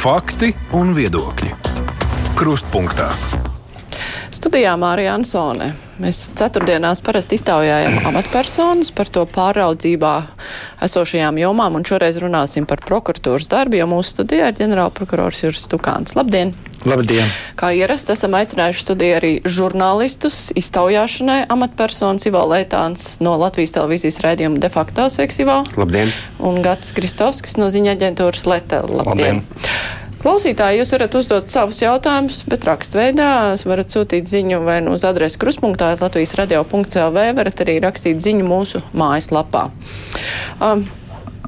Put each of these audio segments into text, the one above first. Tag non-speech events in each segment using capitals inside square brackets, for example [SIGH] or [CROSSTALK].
Fakti un viedokļi. Krustpunktā. Studijā Mārija Ansone. Mēs ceturtdienās parasti iztaujājam amatpersonas par to pāraudzībā esošajām jomām, un šoreiz runāsim par prokuratūras darbu, jo mūsu studijā ir ģenerālprokurors Juris Stukāns. Labdien! Labdien! Kā ierasts, esam aicinājuši studiju arī žurnālistus iztaujāšanai amatpersonas Ivo Leitāns no Latvijas televīzijas raidījuma de facto sveiks Ivo. Labdien! Un Gats Kristovskis no ziņa aģentūras Letela. Labdien! Labdien. Klausītāji, jūs varat uzdot savus jautājumus, bet rakstveidā varat sūtīt ziņu vai nu uz adresi kruspunktā Latvijas radio.clv, varat arī rakstīt ziņu mūsu mājaslapā. Um,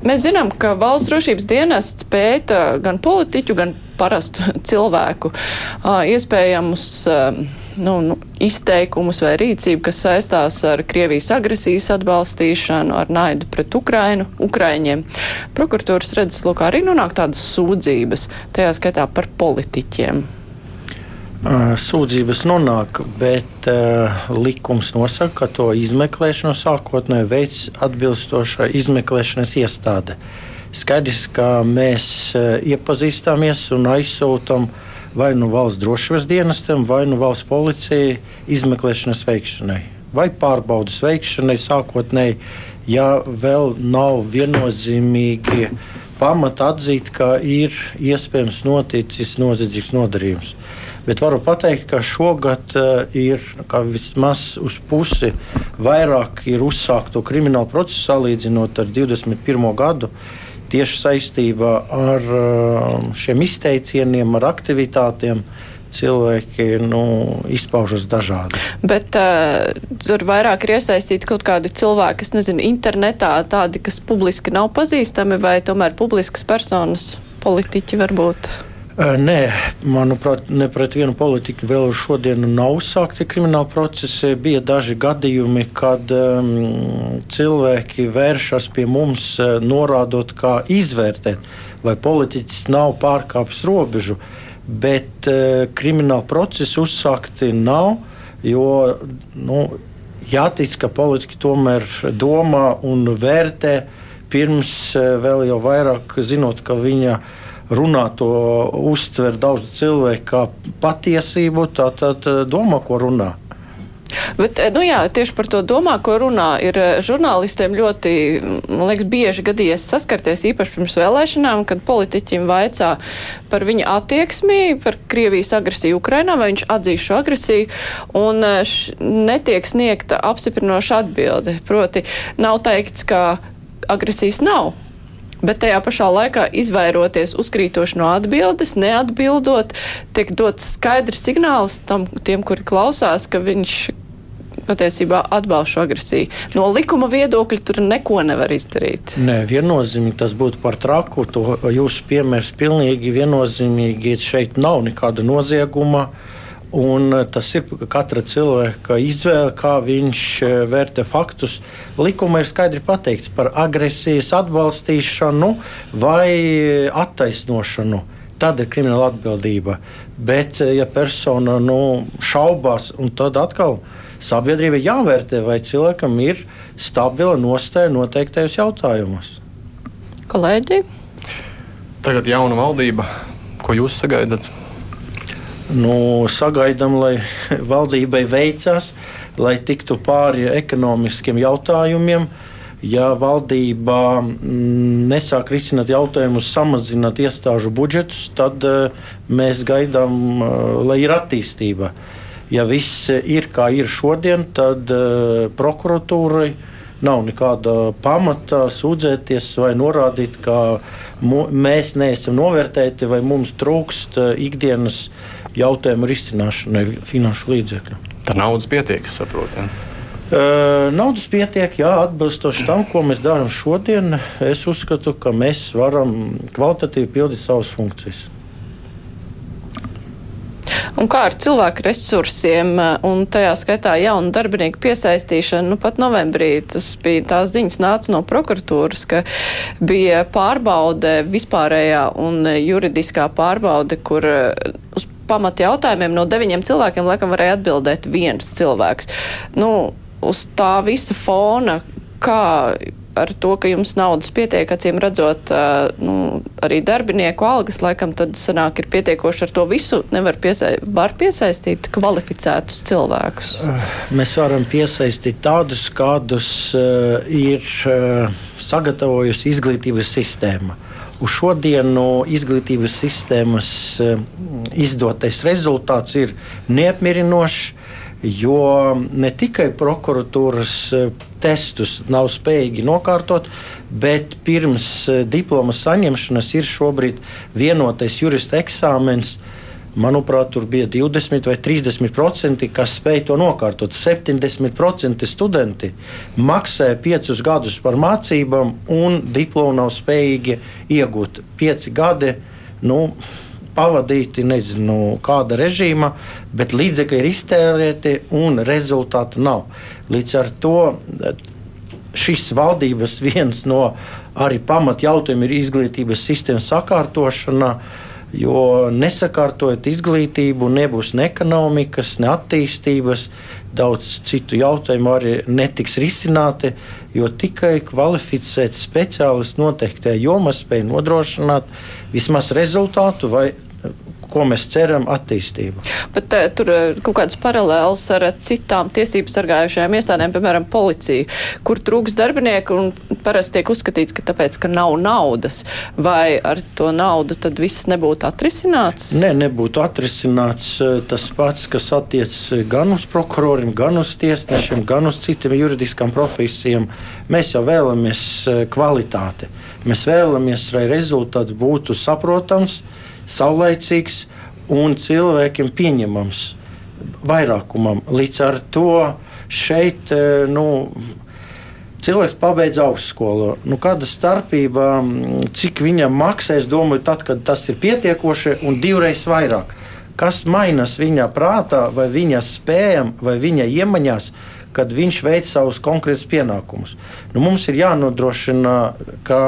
Mēs zinām, ka valsts drošības dienests pēta gan politiķu, gan parastu [LAUGHS] cilvēku uh, iespējamus uh, nu, nu, izteikumus vai rīcību, kas saistās ar Krievijas agresijas atbalstīšanu, ar naidu pret Ukrainu, Ukraiņiem. Prokuratūras redzes lokā arī nonāk tādas sūdzības, tajā skaitā par politiķiem. Sūdzības nonāk, bet uh, likums nosaka, ka to izmeklēšanu sākotnēji veids atbilstoša izmeklēšanas iestāde. Skaidrs, ka mēs uh, iepazīstamies un aizsūtām vai nu valsts drošības dienestam, vai nu valsts policijai izmeklēšanas veikšanai, vai pārbaudas veikšanai sākotnēji, ja vēl nav viennozīmīgi pamata atzīt, ka ir iespējams noticis noziedzīgs nodarījums. Bet varu pateikt, ka šogad uh, ir vismaz uz pusi vairāk ir uzsākto kriminālu procesu salīdzinot ar 21. gadu. Tieši saistībā ar uh, šiem izteicieniem, ar aktivitātēm, cilvēki nu, izpaužas dažādi. Bet uh, tur vairāk ir iesaistīti kaut kādi cilvēki, kas nezinu, internetā, tādi, kas publiski nav pazīstami, vai tomēr publiskas personas, politiķi varbūt. Nē, manuprāt, ne pret vienu politiku vēl šodien nav uzsākti krimināli procesi. Bija daži gadījumi, kad um, cilvēki vēršas pie mums, norādot, kā izvērtēt, vai politiķis nav pārkāpis robežu, bet uh, krimināli procesi uzsākti nav, jo nu, jātic, ka politiķi tomēr domā un vērtē pirms vēl jau vairāk zinot, ka viņa viņa runā to uztver daudz cilvēku kā patiesību, tad domā, ko runā. Bet, nu jā, tieši par to domā, ko runā, ir eh, žurnālistiem ļoti, man liekas, bieži gadījies saskarties īpaši pirms vēlēšanām, kad politiķim vaicā par viņa attieksmi, par Krievijas agresiju Ukrainā, vai viņš atzīst šo agresiju, un eh, š, netiek sniegta apstiprinoša atbilde. Proti, nav teikts, ka agresijas nav bet tajā pašā laikā izvairoties uzkrītoši no atbildes, neatbildot, tiek dots skaidrs signāls tam, tiem, kuri klausās, ka viņš patiesībā atbalsta šo agresiju. No likuma viedokļa tur neko nevar izdarīt. Nē, viennozīmīgi tas būtu par traku. To jūsu piemērs pilnīgi viennozīmīgi šeit nav nekāda nozieguma. Uh, Un eh, tas ir katra cilvēka izvēle, kā viņš eh, vērtē faktus. Likumā ir skaidri pateikts par agresijas atbalstīšanu vai attaisnošanu. Tad ir krimināla atbildība. Bet, eh, ja persona nu, šaubās, tad atkal sabiedrība jāvērtē, vai cilvēkam ir stabila nostāja noteiktajos jautājumos. Kolēģi? Tagad jauna valdība. Ko jūs sagaidat? Nu, sagaidām, lai [LAUGHS] valdībai veicas, lai tiktu pāri ekonomiskiem jautājumiem. Ja valdība mm, nesāk risināt jautājumus, samazināt iestāžu budžetus, tad uh, mēs gaidām, uh, lai ir attīstība. Ja viss ir kā ir šodien, tad uh, prokuratūrai nav nekāda pamata sūdzēties vai norādīt, ka mēs neesam novērtēti vai mums trūkst ikdienas uh, jautājumu risināšanai finanšu līdzekļu. Tā naudas pietiek, es saprotu. Ja? Naudas pietiek, jā, atbilstoši tam, ko mēs darām šodien. Es uzskatu, ka mēs varam kvalitatīvi pildīt savas funkcijas. Un kā ar cilvēku resursiem un tajā skaitā jaunu darbinieku piesaistīšanu? Nu, pat novembrī tas bija tās ziņas nāca no prokuratūras, ka bija pārbaude vispārējā un juridiskā pārbaude, kur uz pamata jautājumiem no deviņiem cilvēkiem laikam varēja atbildēt viens cilvēks. Nu, uz tā visa fona, kā ar to, ka jums naudas pietiek, acīm redzot, nu, arī darbinieku algas, laikam tad sanāk ir pietiekoši ar to visu, nevar piesai var piesaistīt kvalificētus cilvēkus? Mēs varam piesaistīt tādus, kādus uh, ir uh, sagatavojusi izglītības sistēma. Uz šodienu izglītības sistēmas uh, izdotais rezultāts ir neapmierinošs jo ne tikai prokuratūras e, testus nav spējīgi nokārtot, bet pirms e, diploma saņemšanas ir šobrīd vienotais jurista eksāmens. Manuprāt, tur bija 20 vai 30%, kas spēja to nokārtot. 70% studenti maksāja 5 gadus par mācībām, un diplomu nav spējīgi iegūt 5 gadi. Nu, pavadīti nezinu kāda režīma, bet līdzekļi ir iztērēti un rezultātu nav. Līdz ar to šis valdības viens no arī pamatjautājumiem ir izglītības sistēmas sakārtošana. Jo nesakārtojot izglītību, nebūs ne ekonomikas, ne attīstības, daudz citu jautājumu arī netiks risināti, jo tikai kvalificēts speciālists noteiktajā jomā spēj nodrošināt vismaz rezultātu vai ko mēs ceram, attīstību. Bet uh, tur uh, kaut kādas paralēlas ar uh, citām tiesību sargājušajām iestādēm, piemēram, policiju, kur trūks darbinieku un parasti tiek uzskatīts, ka tāpēc, ka nav naudas, vai ar to naudu tad viss nebūtu atrisināts? Nē, ne, nebūtu atrisināts tas pats, kas attiec gan uz prokuroriem, gan uz tiesnešiem, gan uz citiem juridiskām profesijām. Mēs jau vēlamies kvalitāti. Mēs vēlamies, lai rezultāts būtu saprotams, saulaicīgs un cilvēkiem pieņemams vairākumam. Līdz ar to šeit e, nu, cilvēks pabeidz augstskolu. Nu, kāda starpība, cik viņam maksā, es domāju, tad, kad tas ir pietiekoši un divreiz vairāk. Kas mainās viņa prātā, vai viņa spējām, vai viņa iemaņās, kad viņš veic savus konkrētus pienākumus. Nu, mums ir jānodrošina, ka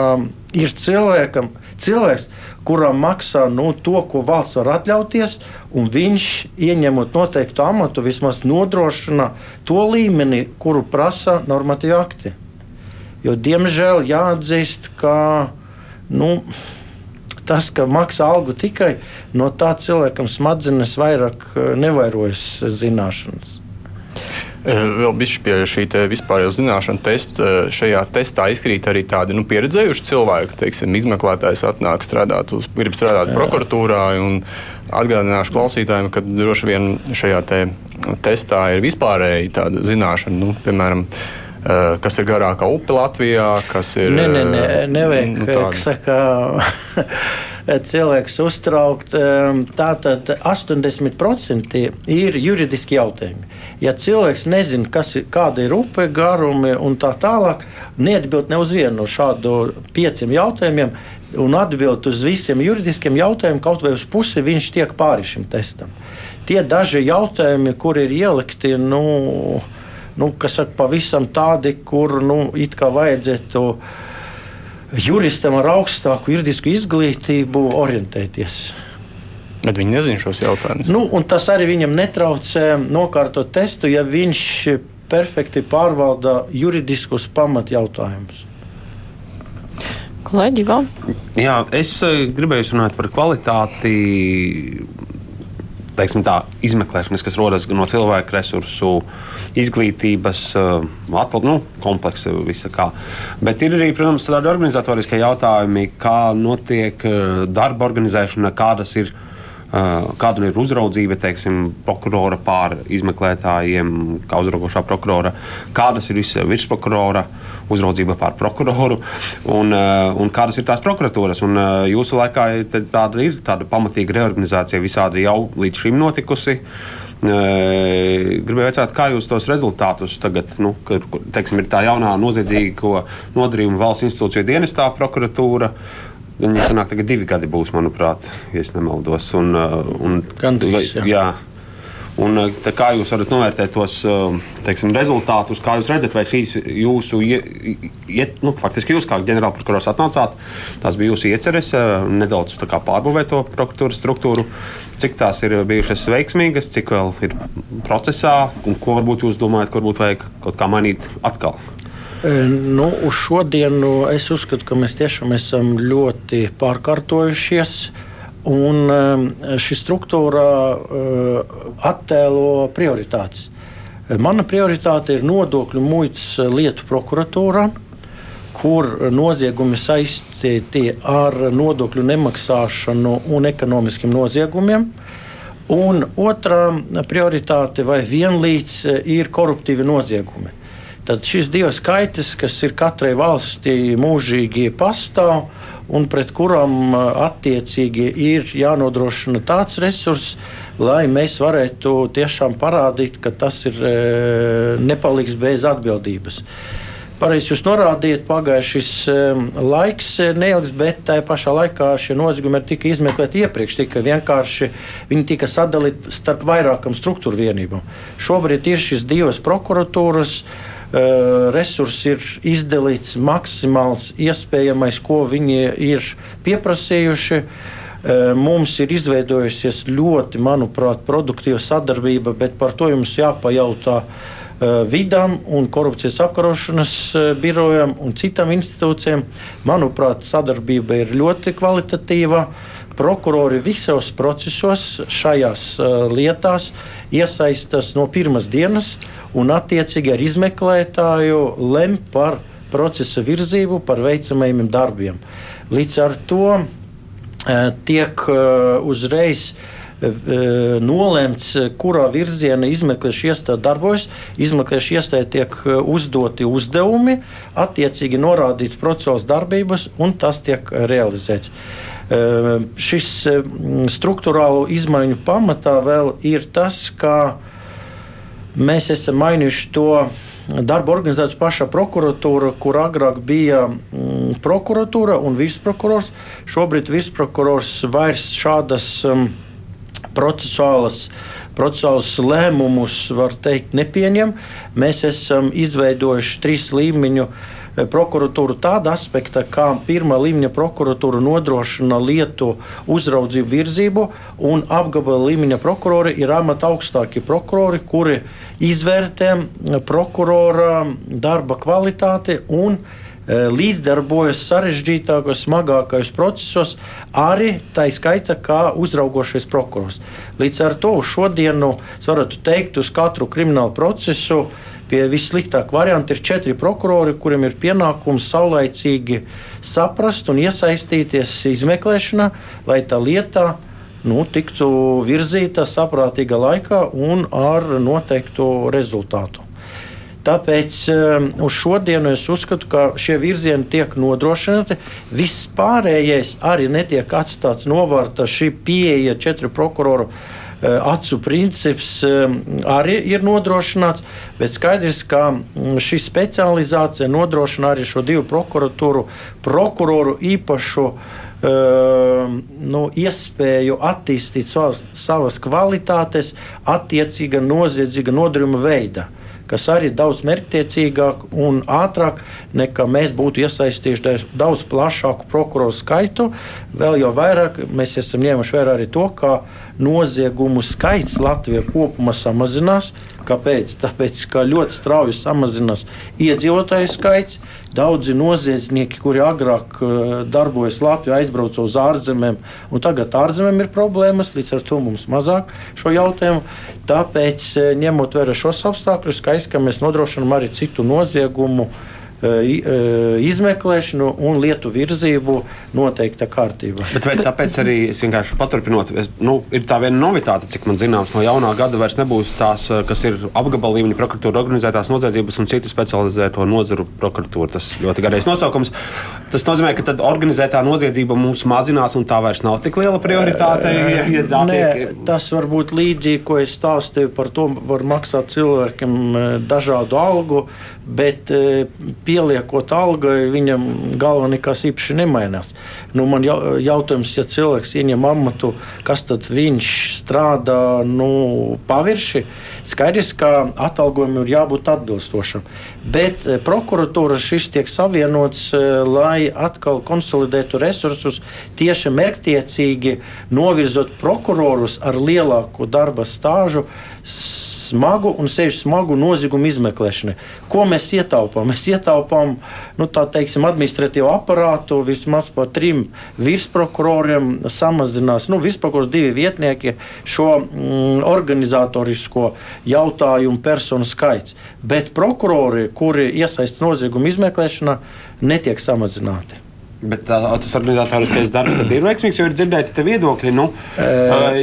ir cilvēkam, cilvēks, kuram maksā nu, to, ko valsts var atļauties, un viņš, ieņemot noteiktu amatu, vismaz nodrošina to līmeni, kuru prasa normatīvi akti. Jo, diemžēl jāatzīst, ka nu, tas, ka maksā algu tikai no tā cilvēkam smadzenes vairāk eh, nevairojas zināšanas. Eh, vēl bišķi pie šī vispārējā zināšanu testa. Eh, šajā testā izkrīt arī tādi nu, pieredzējuši cilvēki, teiksim, izmeklētājs atnāk strādāt, uz, grib strādāt prokuratūrā. Atgādināšu klausītājiem, ka droši vien šajā te testā ir vispārēji tāda zināšana, nu, piemēram, eh, kas ir garākā upe Latvijā, kas ir. Nē, nē, nē nevajag, nu, kā saka, [LAUGHS] cilvēks uztraukt. Tātad 80% ir juridiski jautājumi ja cilvēks nezina, ir, kāda ir upe, garumi un tā tālāk, neatbild ne uz vienu no šādu pieciem jautājumiem, un atbild uz visiem juridiskiem jautājumiem, kaut vai uz pusi viņš tiek pāri šim testam. Tie daži jautājumi, kur ir ielikti, nu, nu, kas ir pavisam tādi, kur nu, it kā vajadzētu juristam ar augstāku juridisku izglītību orientēties. Bet viņi nezina šos jautājumus. Nu, tas arī viņam netraucē nokārtot testu, ja viņš perfekti pārvalda juridiskus pamatjautājumus. Kolēģi, vēl? Jā, es eh, gribēju runāt par kvalitāti. Teiksim, tā izmeklēšanas, kas rodas no cilvēku resursu, izglītības, eh, atval, nu, kompleksa, visa kā. Bet ir arī, protams, tādi organizatoriskie jautājumi, kā notiek eh, darba organizēšana, kādas ir kāda ir uzraudzība, teiksim, prokurora pār izmeklētājiem, kā uzraugošā prokurora, kādas ir virsprokurora uzraudzība pār prokuroru un, un kādas ir tās prokuratūras. Un jūsu laikā tāda ir tāda pamatīga reorganizācija visādi jau līdz šim notikusi. Gribēju jautāt, kā jūs tos rezultātus tagad, nu, kad teiksim, ir tā jaunā noziedzīgo nodarījumu valsts institūciju dienestā, prokuratūra. Uh, Viņi sanāk, tagad divi gadi būs, manuprāt, ja nemaldos. Un, uh, un, Gandrīz, jā. jā. Un, uh, kā jūs varat novērtēt tos uh, teiksim, rezultātus, kā jūs redzat, vai šīs jūsu, iet, nu, faktiski jūs kā ģenerālprokurors atnācāt, tās bija jūsu ieceres nedaudz pārbūvēt to prokuratūras struktūru, cik tās ir bijušas veiksmīgas, cik vēl ir procesā, un ko varbūt jūs domājat, ka varbūt vajag kaut kā mainīt atkal? Nu, uz šodienu es uzskatu, ka mēs tiešām esam ļoti pārkārtojušies. Un šī struktūra attēlo prioritātes. Mana prioritāte ir nodokļu muitas lietu prokuratūra, kur noziegumi saistīti ar nodokļu nemaksāšanu un ekonomiskiem noziegumiem. Un otrā prioritāte vai vienlīdz ir koruptīvi noziegumi. Tad šis divas skaitas, kas ir katrai valstī mūžīgi pastāv un pret kurām attiecīgi ir jānodrošina tāds resurss, lai mēs varētu tiešām parādīt, ka tas ir nepaliks bez atbildības. Pareizi jūs norādījāt, pagājušais laiks neilgs, bet tajā pašā laikā šie noziegumi tika izmeklēti iepriekš. Tika vienkārši viņi tika sadalīti starp vairākām struktūru vienībām. Šobrīd ir šīs divas prokuratūras. Uh, resurss ir izdalīts maksimāls, iespējamais, ko viņi ir pieprasījuši. Uh, Mums ir izveidojusies ļoti, manuprāt, produktīva sadarbība, bet par to jums jāpajautā vidam un korupcijas apkarošanas birojam un citām institūcijām. Manuprāt, sadarbība ir ļoti kvalitatīva. Prokurori visos procesos šajās lietās iesaistās no pirmās dienas un attiecīgi ar izmeklētāju lem par procesa virzību, par veicamajiem darbiem. Līdz ar to Eh, tiek eh, uzreiz eh, nolemts, kurā virzienā izmeklēšanas iestāde darbojas. Izmeklēšanas iestādē tiek uzdoti uzdevumi, attiecīgi norādīts procesuāls darbības, un tas tiek realizēts. Šis struktūrālo izmaiņu pamatā vēl ir tas, ka mēs esam mainījuši to darba organizēts pašā prokuratūra, kur agrāk bija mm, prokuratūra un virsprokurors. Šobrīd virsprokurors vairs šādas um, procesuālas, procesuālas lēmumus, var teikt, nepieņem. Mēs esam izveidojuši trīs līmeņu prokuratūru tāda aspekta, kā pirmā līmeņa prokuratūra nodrošina lietu uzraudzību virzību, un apgabala līmeņa prokurori ir amata augstākie prokurori, kuri izvērtē prokurora darba kvalitāti un e, līdzdarbojas sarežģītākos, smagākajos procesos, arī tā skaita kā uzraugošais prokurors. Līdz ar to šodienu es varu teikt, uz katru kriminālu procesu Pie vissliktākā varianta ir četri prokurori, kuriem ir pienākums saulaicīgi saprast un iesaistīties izmeklēšanā, lai tā lieta nu, tiktu virzīta saprātīgā laikā un ar noteiktu rezultātu. Tāpēc um, uz šodienu es uzskatu, ka šie virzieni tiek nodrošināti. Viss pārējais arī netiek atstāts novārtā šī pieeja četru prokuroru acu princips eh, arī ir nodrošināts, bet skaidrs, ka mm, šī specializācija nodrošina arī šo divu prokuratūru, prokuroru īpašu eh, nu, iespēju attīstīt savas, savas kvalitātes, attiecīga noziedzīga nodarījuma veidā kas arī ir daudz mērķtiecīgāk un ātrāk nekā mēs būtu iesaistījuši daudz plašāku prokuroru skaitu. Vēl jau vairāk mēs esam ņēmuši vērā arī to, ka noziegumu skaits Latvijā kopumā samazinās. Kāpēc? Tāpēc, ka ļoti strauji samazinās iedzīvotāju skaits. Daudzi noziedznieki, kuri agrāk uh, darbojas Latvijā, aizbrauca uz ārzemēm, un tagad ārzemēm ir problēmas, līdz ar to mums mazāk šo jautājumu. Tāpēc, uh, ņemot vērā šos apstākļus, skaisti, ka mēs nodrošinām arī citu noziegumu uh, izmeklēšanu un lietu virzību noteikta kārtībā. Bet vai tāpēc arī es vienkārši paturpinot, es, nu, ir tā viena novitāte, cik man zināms, no jaunā gada vairs nebūs tās, kas ir apgabala līmeņa prokuratūra organizētās noziedzības un citu specializēto nozaru prokuratūra. Tas ļoti garais nosaukums. Tas nozīmē, ka tad organizētā noziedzība mums mazinās un tā vairs nav tik liela prioritāte. Ja, ja Nē, tiek... Tas var būt līdzīgi, ko es stāstīju par to, var maksāt cilvēkam dažādu algu, bet pie pieliekot algai, viņam galva nekas īpaši nemainās. Nu, man jautājums, ja cilvēks ieņem amatu, kas tad viņš strādā nu, pavirši, skaidrs, ka atalgojumam ir jābūt atbilstošam. Bet eh, prokuratūra šis tiek savienots, eh, lai atkal konsolidētu resursus, tieši mērķtiecīgi novirzot prokurorus ar lielāku darba stāžu smagu un sevišķi smagu noziegumu izmeklēšanai. Ko mēs ietaupām? Mēs ietaupām nu, teiksim, administratīvo aparātu vismaz par trim virsprokuroriem, samazinās nu, virsprokurors divi vietnieki šo mm, organizatorisko jautājumu personu skaits. Bet prokurori, kuri iesaistas noziegumu izmeklēšanā, netiek samazināti. Bet tā, tas organizatoriskais darbs ir veiksmīgs, jo ir dzirdēti viedokļi. Nu, e...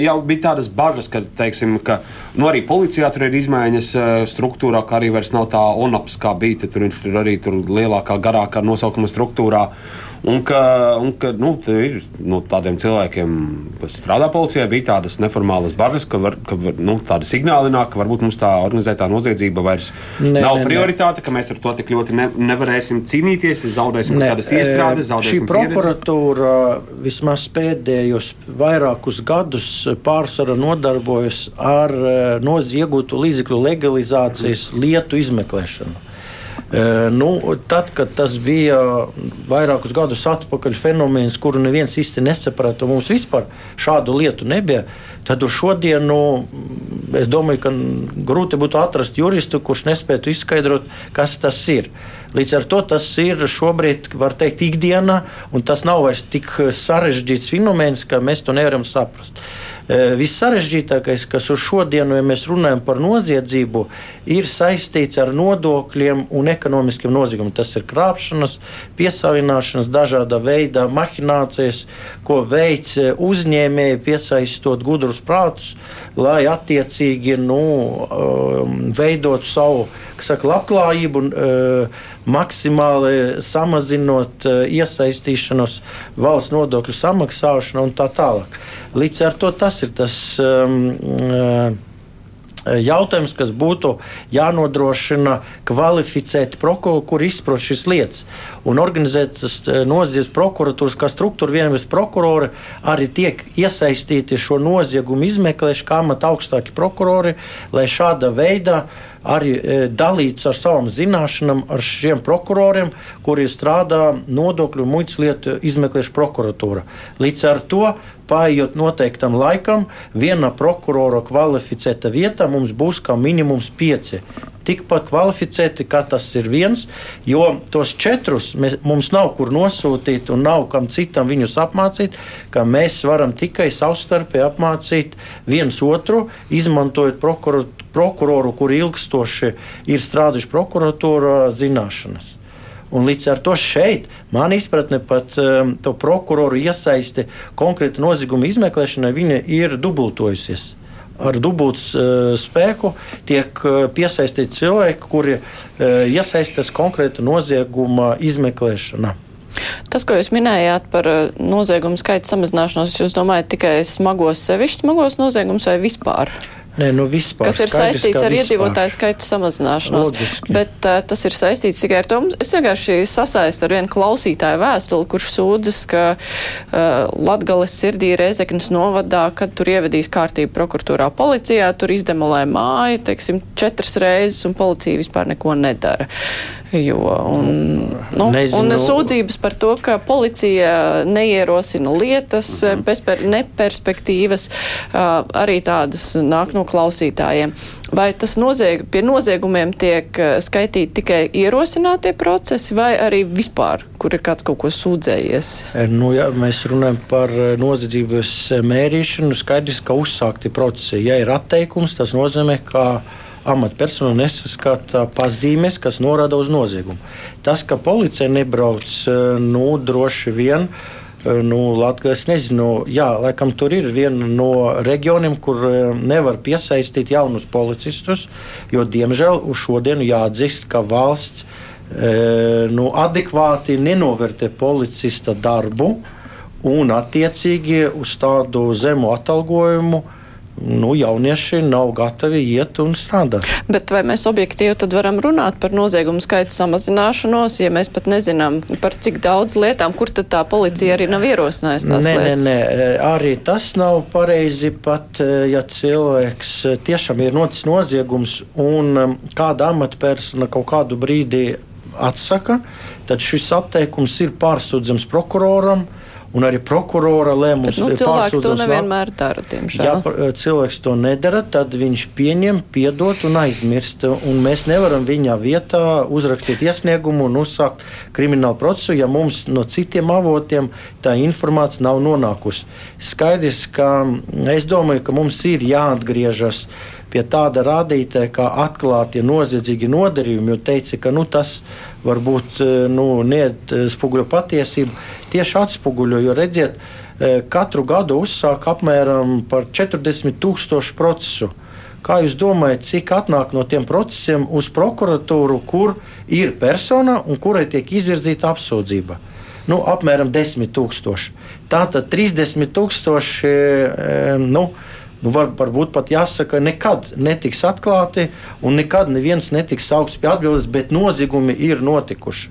Jau bija tādas bažas, ka, teiksim, ka nu, arī policijā tur ir izmaiņas struktūrā, ka arī vairs nav tā ONAPS, kā bija. Tur ir arī tur lielākā, garākā nosaukuma struktūrā. Un ka, un ka nu, ir nu, tādiem cilvēkiem, kas strādā policijā, bija tādas neformālas bažas, ka, var, ka nu, tāda signāli nāk, ka varbūt mums tā organizētā noziedzība vairs ne, nav ne, prioritāte, ne. ka mēs ar to tik ļoti ne, nevarēsim cīnīties, zaudēsim kādas iestrādes, zaudēsim Šī prokuratūra vismaz pēdējos vairākus gadus pārsvarā nodarbojas ar noziegtu līdzekļu legalizācijas lietu izmeklēšanu. Nu, tad, kad tas bija vairākus gadus atpakaļ fenomens, kuru neviens īsti nesaprata, mums vispār šādu lietu nebija, tad uz šodienu es domāju, ka grūti būtu atrast juristu, kurš nespētu izskaidrot, kas tas ir. Līdz ar to tas ir šobrīd, var teikt, ikdiena, un tas nav vairs tik sarežģīts fenomens, ka mēs to nevaram saprast. Eh, Vissarežģītākais, kas uz šodienu, ja mēs runājam par noziedzību, ir saistīts ar nodokļiem un ekonomiskiem noziegumiem. Tas ir krāpšanas, piesavināšanas, dažāda veida mahinācijas, ko veids uzņēmēji, piesaistot gudrus prātus, lai attiecīgi nu, veidotu savu saka, labklājību. Uh, maksimāli samazinot uh, iesaistīšanos valsts nodokļu samaksāšanu un tā tālāk. Līdz ar to tas ir tas. Um, uh, jautājums, kas būtu jānodrošina kvalificēti prokurori, kur izprot šīs lietas. Un organizētas noziedzes prokuratūras, kā struktūra vienības prokurori, arī tiek iesaistīti šo noziegumu izmeklēšanā, kā amata augstāki prokurori, lai šāda veidā arī e, dalīts ar savām zināšanām ar šiem prokuroriem, kuri strādā nodokļu muitas lietu izmeklēšanas prokuratūra. Līdz ar to Paiet noteiktam laikam, viena prokurora kvalificēta vieta mums būs kā minimums pieci. Tikpat kvalificēti, kā tas ir viens, jo tos četrus mēs, mums nav kur nosūtīt un nav kam citam viņus apmācīt, ka mēs varam tikai savstarpēji apmācīt viens otru, izmantojot prokuroru, prokuroru kuri ilgstoši ir strādājuši prokuratūrā zināšanas. Un līdz ar to šeit man izpratne pat um, to prokuroru iesaisti konkrēta nozieguma izmeklēšanai, viņa ir dubultojusies. Ar dubultu uh, spēku tiek uh, piesaistīti cilvēki, kuri uh, iesaistās konkrēta nozieguma izmeklēšanā. Tas, ko jūs minējāt par uh, noziegumu skaita samazināšanos, jūs domājat tikai smagos, sevišķi smagos noziegumus vai vispār? Nē, nu vispār, kas ir skaidrs, saistīts ar iedzīvotāju skaitu samazināšanos. Logiski. Bet uh, tas ir saistīts tikai ar to. Es vienkārši sasaistu ar vienu klausītāju vēstuli, kurš sūdzas, ka uh, Latgales sirdī Rezeknas novadā, kad tur ievedīs kārtību prokuratūrā policijā, tur izdemolē māju, teiksim, četras reizes, un policija vispār neko nedara. Jo, un, nu, Nezinu. un sūdzības par to, ka policija neierosina lietas, mm -hmm. neperspektīvas, arī tādas nāk no klausītājiem. Vai tas nozieg, pie noziegumiem tiek skaitīti tikai ierosinātie procesi, vai arī vispār, kur ir kāds kaut ko sūdzējies? Nu, ja mēs runājam par noziedzības mērīšanu, skaidrs, ka uzsākti procesi. Ja ir atteikums, tas nozīmē, ka amatpersona nesaskata pazīmes, kas norāda uz noziegumu. Tas, ka policija nebrauc, nu, droši vien Eh, nu, Latvijas, nezinu, jā, laikam tur ir viena no reģioniem, kur eh, nevar piesaistīt jaunus policistus, jo, diemžēl, uz šodienu jāatzīst, ka valsts e, nu, adekvāti nenovērtē policista darbu un attiecīgi uz tādu zemu atalgojumu nu, jaunieši nav gatavi iet un strādāt. Bet vai mēs objektīvi tad varam runāt par noziegumu skaitu samazināšanos, ja mēs pat nezinām par cik daudz lietām, kur tad tā policija arī nav ierosinājusi tās nē, lietas? Nē, nē, arī tas nav pareizi pat, ja cilvēks tiešām ir notis noziegums un kāda amatpersona kaut kādu brīdi atsaka, tad šis atteikums ir pārsūdzams prokuroram un arī prokurora lēmums. Bet, nu, cilvēki to nevienmēr dara, diemžēl. Ja eh, cilvēks to nedara, tad viņš pieņem, piedod un aizmirst. Un mēs nevaram viņa vietā uzrakstīt iesniegumu un uzsākt kriminālu procesu, ja mums no citiem avotiem tā informācija nav nonākusi. Skaidrs, ka es domāju, ka mums ir jāatgriežas pie tāda rādītāja, kā atklāti noziedzīgi nodarījumi, jo teica, ka nu, tas varbūt eh, nu, neatspoguļo patiesību. Tieši atspoguļo, jo redziet, eh, katru gadu uzsāk apmēram par 40 tūkstošu procesu. Kā jūs domājat, cik atnāk no tiem procesiem uz prokuratūru, kur ir persona un kurai tiek izvirzīta apsūdzība? Nu, apmēram 10 tūkstoši. Tātad 30 tūkstoši. E, nu, nu, var, varbūt pat jāsaka, nekad netiks atklāti un nekad neviens netiks saukts pie atbildības, bet noziegumi ir notikuši.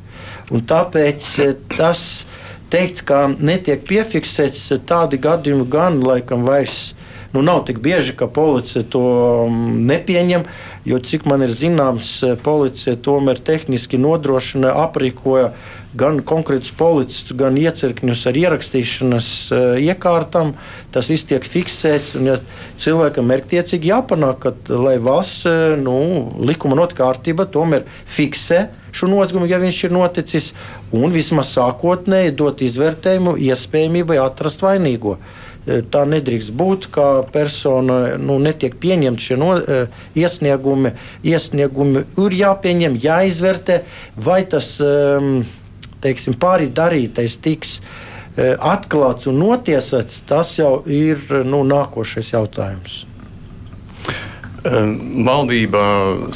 Un tāpēc eh, tas teikt, ka netiek piefiksēts eh, tādi gadījumi gan laikam vairs. Nu, nav tik bieži, ka policija to mm, nepieņem, jo cik man ir zināms, eh, policija tomēr tehniski nodrošina, aprīkoja gan konkrētus policistus, gan iecirkņus ar ierakstīšanas uh, iekārtām. Tas viss tiek fiksēts. Un, ja cilvēkam mērķtiecīgi jāpanāk, ka, lai valsts uh, nu, likuma notkārtība tomēr fiksē šo nozigumu, ja viņš ir noticis, un vismaz sākotnēji dot izvērtējumu iespējamībai atrast vainīgo. Tā nedrīkst būt, ka persona nu, netiek pieņemta šie no, iesniegumi. Iesniegumi ir jāpieņem, jāizvērtē, vai tas teiksim, pāri darītais tiks e, atklāts un notiesāts, tas jau ir nu, nākošais jautājums. E, valdība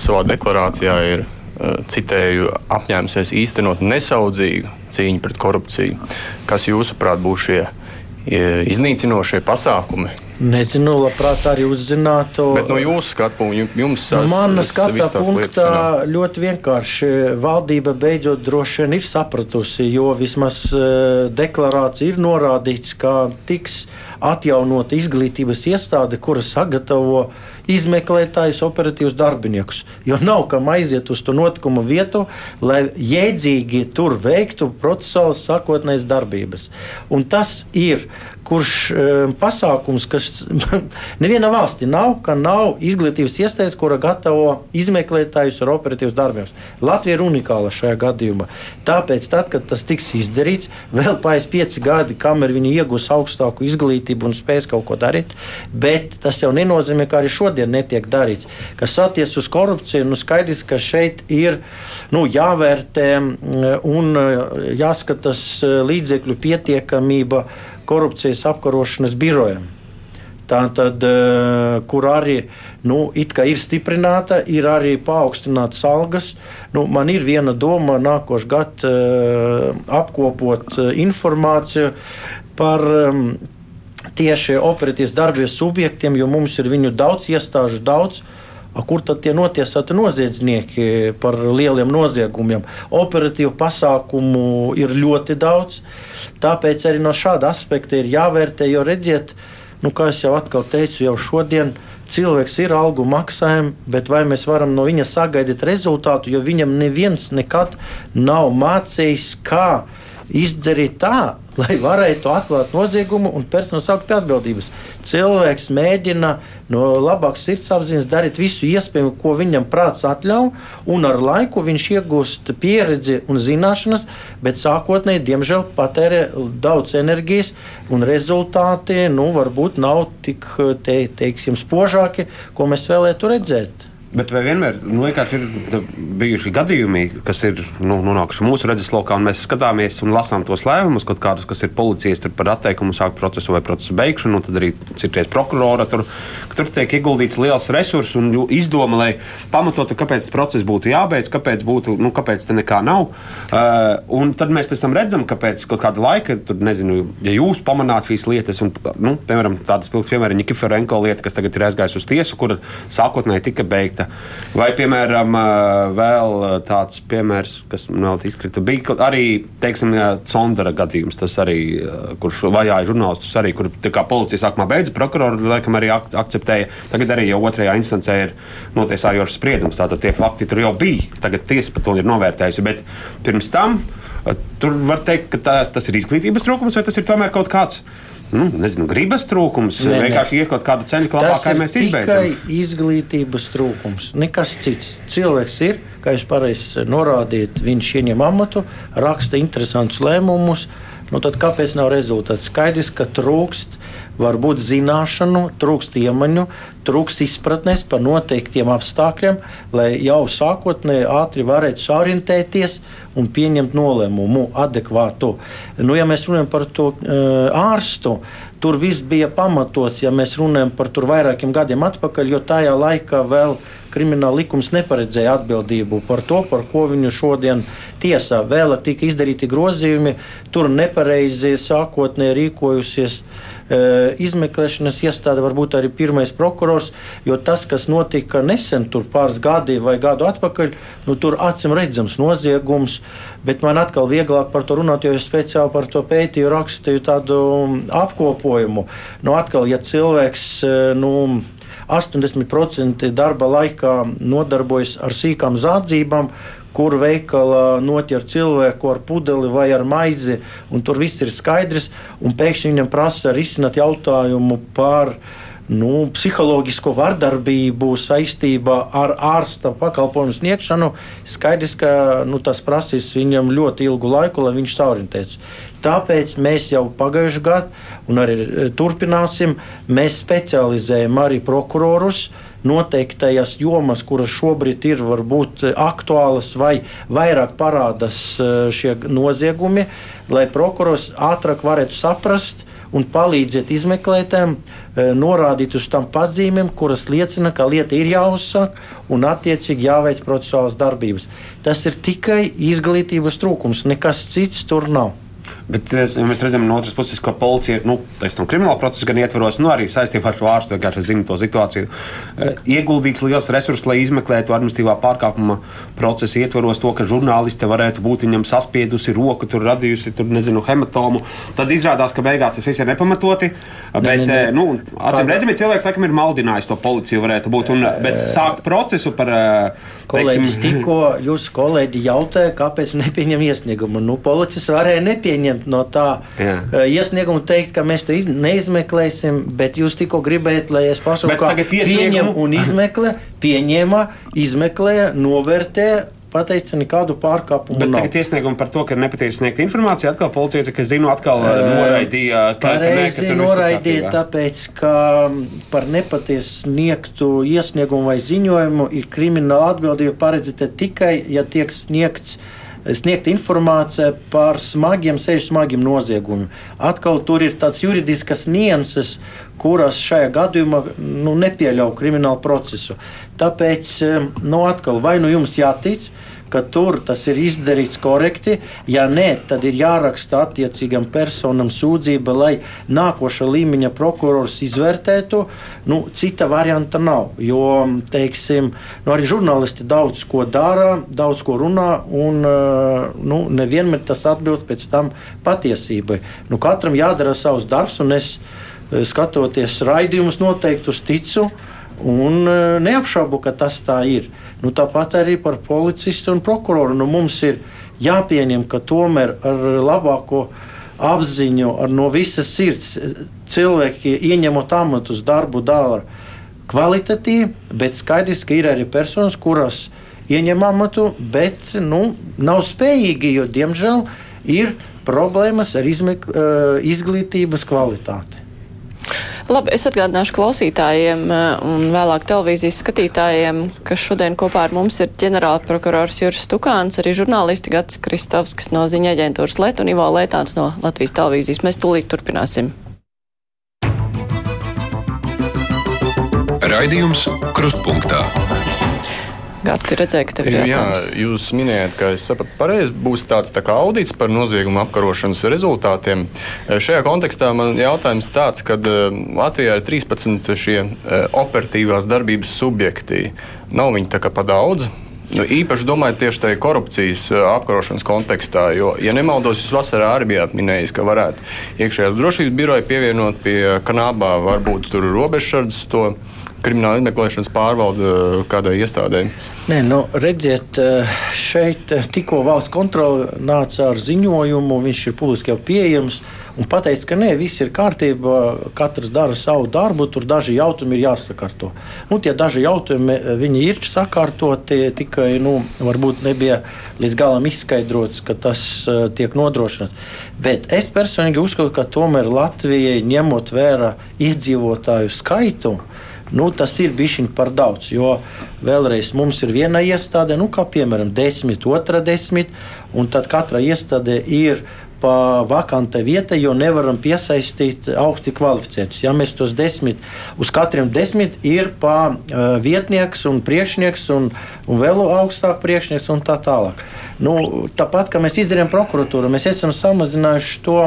savā deklarācijā ir, e, citēju, apņēmusies īstenot nesaudzīgu cīņu pret korupciju. Kas jūsuprāt būs šie iznīcinošie pasākumi, Nezinu, labprāt arī uzzinātu. Bet no jūsu skatu punkta, jums tas no manas skatu punktā ļoti vienkārši. Valdība beidzot droši vien ir sapratusi, jo vismaz uh, deklarācija ir norādīts, ka tiks atjaunota izglītības iestāde, kura sagatavo izmeklētājus, operatīvus darbiniekus. Jo nav kam aiziet uz to notikumu vietu, lai jēdzīgi tur veiktu procesuālas sākotnējas darbības. Un tas ir kurš um, pasākums, kas [LAUGHS] nevienā valstī nav, ka nav izglītības iestādes, kura gatavo izmeklētājus ar operatīvas darbiem. Latvija ir unikāla šajā gadījumā. Tāpēc, tad, kad tas tiks izdarīts, vēl paies pieci gadi, kamēr viņi iegūs augstāku izglītību un spēs kaut ko darīt, bet tas jau nenozīmē, ka arī šodien netiek darīts. Kas attiecas uz korupciju, nu skaidrs, ka šeit ir nu, jāvērtē mm, un jāskatās līdzekļu pietiekamība korupcijas apkarošanas birojam. Tātad, eh, kur arī nu, ir stiprināta, ir arī paaugstināts algas. Nu, man ir viena doma nākošais gads uh, apkopot uh, informāciju par tieši operatīvas darbības subjektiem, jo mums ir viņu daudz, iestāžu daudz. Uh, kur tad tie notiesāti noziedznieki par lieliem noziegumiem? Operatīvu pasākumu ir ļoti daudz. Tāpēc arī no šāda aspekta ir jāvērtē, jo redziet, nu, kā jau atkal teicu, jau šodien cilvēks ir algu maksājumi, bet vai mēs varam no viņa sagaidīt rezultātu, jo viņam neviens nekad nav mācījis, kā izdarīt tā, lai varētu atklāt noziegumu un personu saukt pie atbildības. Cilvēks mēģina no labākas sirdsapziņas darīt visu iespējamo, ko viņam prāts atļauj, un ar laiku viņš iegūst pieredzi un zināšanas, bet sākotnēji, diemžēl, patērē daudz enerģijas, un rezultāti nu, varbūt nav tik te, teiksim, spožāki, ko mēs vēlētu redzēt. Bet vai vienmēr nu, ir bijuši gadījumi, kas ir nu, nonākuši mūsu redzeslokā, un mēs skatāmies un lasām tos lēmumus, kaut kādus, kas ir policijas par atteikumu sākt procesu vai procesu beigšanu, un tad arī citreiz prokurora. Tur, tur tiek ieguldīts liels resurss un izdoma, lai pamatotu, kāpēc process būtu jābeidz, kāpēc, būtu, nu, kāpēc te nekā nav. Uh, un tad mēs pēc tam redzam, ka pēc kāda laika, tur, nezinu, ja jūs pamanāt šīs lietas, un, nu, piemēram, tādas pilsētas, piemēram, Nikiforenko lieta, kas tagad ir aizgājusi uz tiesu, kur sākotnēji tika beigta notika. Vai, piemēram, vēl tāds piemērs, kas man vēl izkrita, bija arī, teiksim, Sondara gadījums, tas arī, kurš vajāja žurnālistus, arī, kur policija sākumā beidza, prokurori, laikam, arī ak akceptēja. Tagad arī jau otrajā instancē ir notiesājošs spriedums, tātad tie fakti tur jau bija. Tagad tiesa par to ir novērtējusi, bet pirms tam tur var teikt, ka tā, tas ir izglītības trūkums vai tas ir tomēr kaut kāds nu, nezinu, gribas trūkums, ne, vienkārši iet kaut kādu ceļu kā mēs izbeidzam. Tikai izglītības trūkums, nekas cits. Cilvēks ir, kā jūs pareizi norādījat, viņš ieņem amatu, raksta interesantus lēmumus. Nu, tad kāpēc nav rezultāts? Skaidrs, ka trūkst varbūt zināšanu, trūkst iemaņu, trūkst izpratnes par noteiktiem apstākļiem, lai jau sākotnēji ātri varētu sorientēties un pieņemt nolēmumu adekvātu. Nu, ja mēs runājam par to uh, ārstu, tur viss bija pamatots, ja mēs runājam par tur vairākiem gadiem atpakaļ, jo tajā laikā vēl krimināla likums neparedzēja atbildību par to, par ko viņu šodien tiesā. Vēlāk tika izdarīti grozījumi, tur nepareizi sākotnēji rīkojusies izmeklēšanas iestāde, varbūt arī pirmais prokurors, jo tas, kas notika nesen, tur pāris gadi vai gadu atpakaļ, nu, tur acīm redzams noziegums, bet man atkal vieglāk par to runāt, jo es speciāli par to pētīju, rakstīju tādu apkopojumu. Nu, atkal, ja cilvēks, nu, 80% darba laikā nodarbojas ar sīkām zādzībām, kur veikalā noķer cilvēku ar pudeli vai ar maizi, un tur viss ir skaidrs, pēkšņi viņam prasa risināt jautājumu par nu, psiholoģisko vardarbību saistībā ar ārsta pakalpojumu sniegšanu, skaidrs, ka nu, tas prasīs viņam ļoti ilgu laiku, lai viņš saorientētos. Tāpēc mēs jau pagājušajā gadā, un arī e, turpināsim, mēs specializējam arī prokurorus noteiktajās jomas, kuras šobrīd ir varbūt aktuālas vai vairāk parādās e, šie noziegumi, lai prokurors ātrāk varētu saprast un palīdziet izmeklētājiem, e, norādīt uz tām pazīmēm, kuras liecina, ka lieta ir jāuzsāk un attiecīgi jāveic procesuālas darbības. Tas ir tikai izglītības trūkums, nekas cits tur nav. Bet ja mēs redzam, no otras puses, ka policija ir nu, krimināla procesa gan ietvaros, nu, arī saistībā ar šo ārstu vienkārši zina to situāciju. Eh, ieguldīts liels resurss, lai izmeklētu administratīvā pārkāpuma procesa ietvaros to, ka žurnāliste varētu būt viņam saspiedusi roku, tur radījusi tur, nezinu, hematomu. Tad izrādās, ka beigās tas viss ir nepamatoti. Ne, bet, ne, ne. Eh, nu, acīm redzami, cilvēks laikam ir maldinājis to policiju, varētu būt. Un, bet sākt procesu par. Eh, kolēģis tikko jūs kolēģi jautāja, kāpēc nepieņem iesniegumu. Nu, policis varēja nepieņemt paņemt no tā Jā. uh, iesnieguma, teikt, ka mēs iz, neizmeklēsim, bet jūs tikko gribējāt, lai es pasaku, kā pieņem un izmeklē, pieņēma, izmeklē, novērtē pateica, nekādu pārkāpumu. Bet nav. tagad iesniegumi par to, ka nepatiesi sniegt informāciju, atkal policija, cik es zinu, atkal uh, noraidīja. Pareizi noraidīja, tāpēc, ka par nepatiesi sniegtu iesniegumu vai ziņojumu ir krimināla atbildība paredzēta tikai, ja tiek sniegts uh, sniegt informāciju par smagiem, sevišķi smagiem noziegumiem. Atkal tur ir tāds juridiskas nianses, kuras šajā gadījumā nu, nepieļauj kriminālu procesu. Tāpēc, eh, nu, atkal, vai nu jums jātic, ka tur tas ir izdarīts korekti. Ja nē, tad ir jāraksta attiecīgam personam sūdzība, lai nākošā līmeņa prokurors izvērtētu. Nu, cita varianta nav. Jo, teiksim, nu, arī žurnālisti daudz ko dara, daudz ko runā, un nu, nevienmēr tas atbilst pēc tam patiesībai. Nu, katram jādara savs darbs, un es skatoties raidījumus, noteikti uz ticu. Un neapšaubu, ka tas tā ir. Nu, tāpat arī par policistu un prokuroru. Nu, mums ir jāpieņem, ka tomēr ar labāko apziņu, ar no visas sirds cilvēki ieņemot amatus, darbu dara kvalitatīvi, bet skaidrs, ka ir arī personas, kuras ieņem amatu, bet nu, nav spējīgi, jo diemžēl ir problēmas ar izmek, izglītības kvalitāti. Labi, es atgādināšu klausītājiem eh, un vēlāk televīzijas skatītājiem, ka šodien kopā ar mums ir ģenerālprokurors Juris Stukāns, arī žurnālisti Gats Kristovskis no ziņa aģentūras Let un Ivo Lētāns no Latvijas televīzijas. Mēs tūlīt turpināsim. Raidījums Krustpunktā. Gati redzēja, ka tev ir jautājums. Jā, jūs minējāt, ka es sapratu pareizi, būs tāds tā kā audits par noziegumu apkarošanas rezultātiem. Šajā kontekstā man jautājums tāds, ka Latvijā ir 13 šie operatīvās darbības subjekti. Nav viņi tā kā pa daudz? Nu, īpaši domājot tieši tajā korupcijas apkarošanas kontekstā, jo, ja nemaldos, jūs vasarā arī bijāt minējis, ka varētu iekšējās drošības biroja pievienot pie kanābā, varbūt tur robežsardzes to krimināla izmeklēšanas pārvalde kādai iestādē. Nē, nu, redziet, šeit tikko valsts kontrole nāca ar ziņojumu, viņš ir publiski jau pieejams un pateica, ka nē, viss ir kārtībā, katrs dara savu darbu, tur daži jautājumi ir jāsakārto. Nu, tie daži jautājumi ir sakārtoti, tikai nu, varbūt nebija līdz galam izskaidrots, ka tas uh, tiek nodrošināts. Bet es personīgi uzskatu, ka tomēr Latvijai ņemot vērā iedzīvotāju skaitu, nu, tas ir bijis par daudz. Jo vēlreiz mums ir viena iestāde, nu, kā piemēram, desmit, otra desmit, un tad katra iestāde ir pa vakante vietai, jo nevaram piesaistīt augsti kvalificētus. Ja mēs tos desmit, uz katriem desmit ir pa uh, vietnieks un priekšnieks un, un vēl augstāk priekšnieks un tā tālāk. Nu, tāpat, kā mēs izdarījām prokuratūru, mēs esam samazinājuši to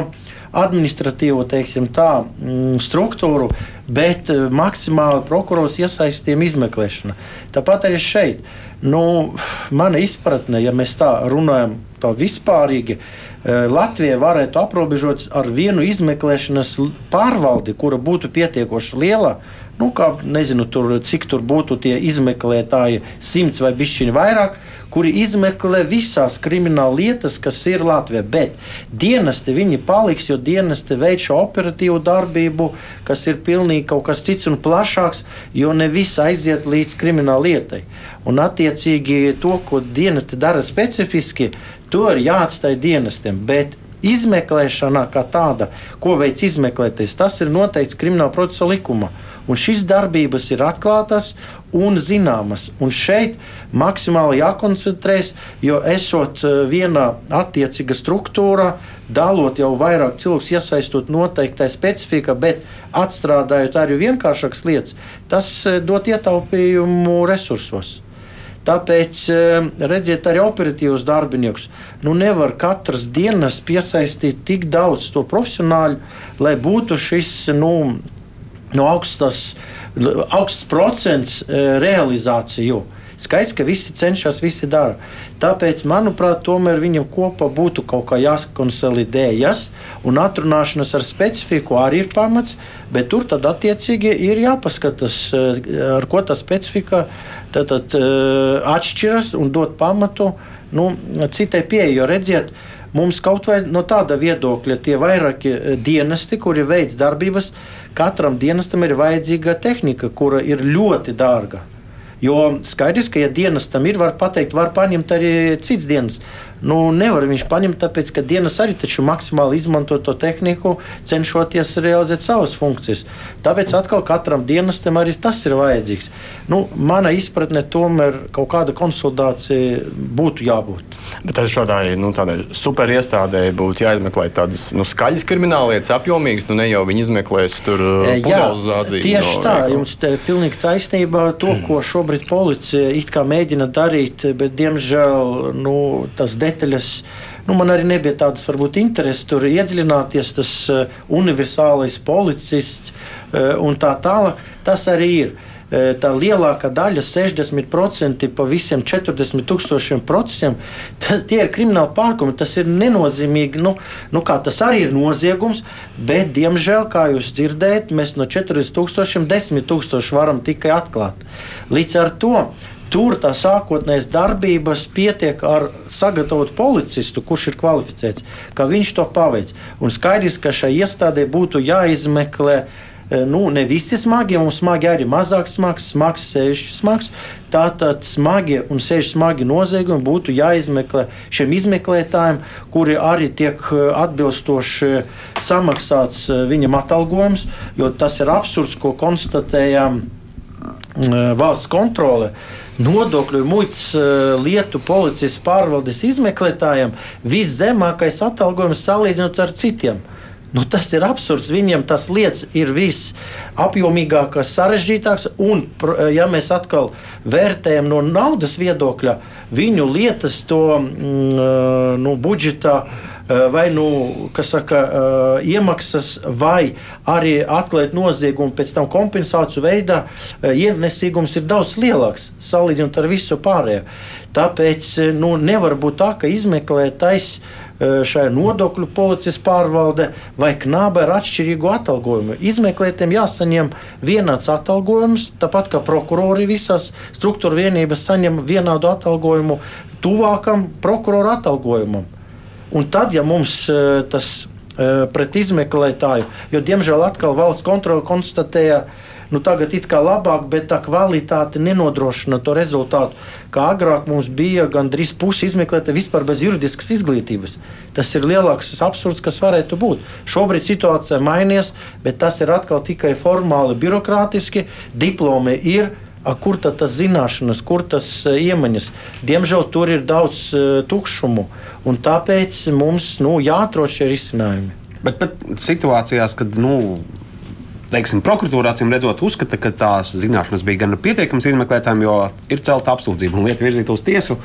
administratīvo teiksim, tā, mm, struktūru, bet maksimāli prokurors iesaistījām izmeklēšanā. Tāpat arī šeit. Nu, mana izpratne, ja mēs tā runājam tā vispārīgi, uh, Eh, Latvija varētu aprobežoties ar vienu izmeklēšanas pārvaldi, kura būtu pietiekoši liela. Nu, kā, nezinu, tur, cik tur būtu tie izmeklētāji, simts vai bišķiņi vairāk, kuri izmeklē visās krimināla lietas, kas ir Latvijā. Bet dienesti viņi paliks, jo dienesti veic šo operatīvu darbību, kas ir pilnīgi kaut kas cits un plašāks, jo ne viss aiziet līdz krimināla lietai. Un attiecīgi to, ko dienesti dara specifiski, To ir jāatstāj dienestiem. Bet izmeklēšanā kā tāda, ko veids izmeklēties, tas ir noteikts krimināla procesa likumā. Un šīs darbības ir atklātas un zināmas. Un šeit maksimāli jākoncentrēs, jo esot eh, vienā attiecīga struktūrā, dalot jau vairāk cilvēku, iesaistot noteiktai specifikā, bet atstrādājot arī vienkāršākas lietas, tas eh, dot ietaupījumu resursos. Tāpēc eh, redziet, arī operatīvos darbiniekus. Nu, nevar katras dienas piesaistīt tik daudz to profesionāļu, lai būtu šis nu, nu, augstas, augsts procents eh, realizāciju. Skaidrs, ka visi cenšas, visi dara. Tāpēc, manuprāt, tomēr viņam kopā būtu kaut kā jākonsolidējas, un atrunāšanas ar specifiku arī ir pamats, bet tur tad attiecīgi ir jāpaskatās, eh, ar ko tā specifika tad, tad, eh, atšķiras un dot pamatu nu, citai pieeja. Jo redziet, mums kaut vai no tāda viedokļa tie vairāki eh, dienesti, kuri veids darbības, katram dienestam ir vajadzīga tehnika, kura ir ļoti dārga. Jo skaidrs, ka, ja dienas tam ir, var pateikt, var paņemt arī cits dienas. Nu, nevar viņš paņemt, tāpēc ka dienas arī maksimāli izmanto to tehniku, cenšoties realizēt savas funkcijas. Tāpēc atkal katram dienestam arī tas ir vajadzīgs. Nu, mana izpratne tomēr kaut kāda konsolidācija būtu jābūt. Bet šādai nu, super iestādēji būtu jāizmeklē tādas nu, skaļas krimināllietas, apjomīgas. Nu, ne jau viņi izmeklēs tur e, pudelzādzību. Tieši no, tā, veikala. jums ir pilnīgi taisnība. To, ko šobrīd policija mēģina darīt, bet diemžēl nu, tas detaļas detaļas. Nu, man arī nebija tādas varbūt intereses tur iedziļināties, tas uh, universālais policists uh, un tā tālāk. Tas arī ir. Uh, tā lielākā daļa, 60% pa visiem 40 tūkstošiem procesiem, tas, tie ir krimināli pārkumi. Tas ir nenozīmīgi. Nu, nu kā, tas arī ir noziegums, bet, diemžēl, kā jūs dzirdējat, mēs no 40 tūkstošiem 10 tūkstoši varam tikai atklāt. Līdz ar to Tur tā sākotnējās darbības pietiek ar sagatavotu policistu, kurš ir kvalificēts, ka viņš to paveic. Un skaidrs, ka šai iestādē būtu jāizmeklē. E, nu, ne visi smagi, mums smagi arī mazāk smags, smags, sevišķi smags. Tātad smagi un sevišķi smagi noziegumi būtu jāizmeklē šiem izmeklētājiem, kuri arī tiek e, atbilstoši samaksāts e, viņam atalgojums, jo tas ir absurds, ko konstatējām valsts kontrole. Uh, nodokļu muitas eh, lietu policijas pārvaldes izmeklētājiem viszemākais atalgojums salīdzinot ar citiem. Nu, tas ir absurds. Viņiem tas lietas ir visapjomīgākās, sarežģītākās. Un, ja mēs atkal vērtējam no naudas viedokļa, viņu lietas to mm, nu, budžetā vai nu, saka, iemaksas, vai arī atklāt noziegumu, pēc tam kompensāciju veidā, ienesīgums ir daudz lielāks salīdzinot ar visu pārējo. Tāpēc nu, nevar būt tā, ka izmeklētājs šai nodokļu policijas pārvalde vai knāba ar atšķirīgu atalgojumu. Izmeklētiem jāsaņem vienāds atalgojums, tāpat kā prokurori visās struktūra vienības saņem vienādu atalgojumu tuvākam prokurora atalgojumam. Un tad, ja mums tas pret izmeklētāju, jo diemžēl atkal valsts kontrole konstatēja, nu, tagad ir kā labāk, bet tā kvalitāte nenodrošina to rezultātu. Kā agrāk mums bija gandrīz pusi izmeklēta vispār bez juridiskas izglītības. Tas ir lielāks absurds, kas varētu būt. Šobrīd situācija mainījies, bet tas ir atkal tikai formāli, birokrātiski. Diplomi ir. A, kur tad tas zināšanas, kur tas uh, iemaņas? Diemžēl tur ir daudz uh, tukšumu, un tāpēc mums nu, jāatrod šie risinājumi. Bet, bet situācijās, kad nu, teiksim, prokuratūra acīm redzot, uzskata, ka tās zināšanas bija gan pietiekamas izmeklētājiem, jo ir celta apsūdzība un lieta virzīta uz tiesu.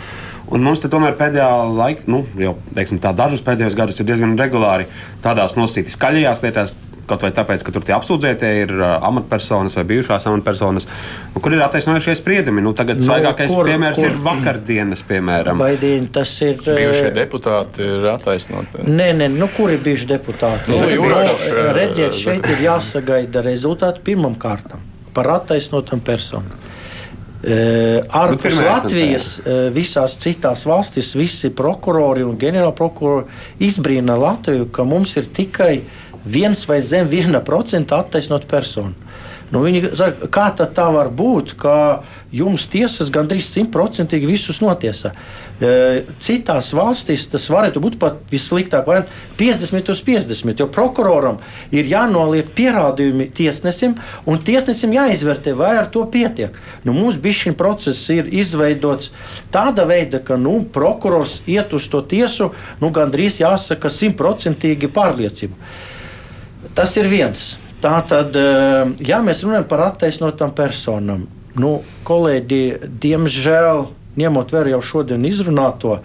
Un mums tomēr pēdējā laikā, nu, jau teiksim, tā, dažus pēdējos gadus ir diezgan regulāri tādās nosacītās skaļajās lietās Kaut vai tāpēc, ka tur tie apsūdzētie ir uh, amatpersonas vai bijušās amatpersonas, nu, kur ir attaisnojušies spriedumi. Nu, tagad nu, svaigākais kur, piemērs kur, ir vakardienas, piemēram. Baidīni, tas ir. Bijušie uh, deputāti ir attaisnoti. Nē, nē, nu, kur ir bijuši deputāti? Nu, nu, nu, redziet, šeit ir jāsagaida rezultāti pirmam kārtam par attaisnotam personu. Uh, ārpus nu, Latvijas, visās citās valstīs, visi prokurori un ģenerālprokurori izbrīna Latviju, ka mums ir tikai uh, viens vai zem viena procenta attaisnot personu. Nu, viņi saka, kā tā var būt, ka jums tiesas gandrīz simtprocentīgi visus notiesā? E, citās valstīs tas varētu būt pat vissliktāk, vai 50 uz 50, jo prokuroram ir jānoliek pierādījumi tiesnesim, un tiesnesim jāizvērtē, vai ar to pietiek. Nu, mums bija šis process izveidots tāda veida, ka nu, prokurors iet uz to tiesu nu, gandrīz jāsaka simtprocentīgi pārliecību. Tas ir viens. Tā tad, eh, ja mēs runājam par attaisnotām personām, nu, kolēģi, diemžēl, ņemot vērā jau šodien izrunāto,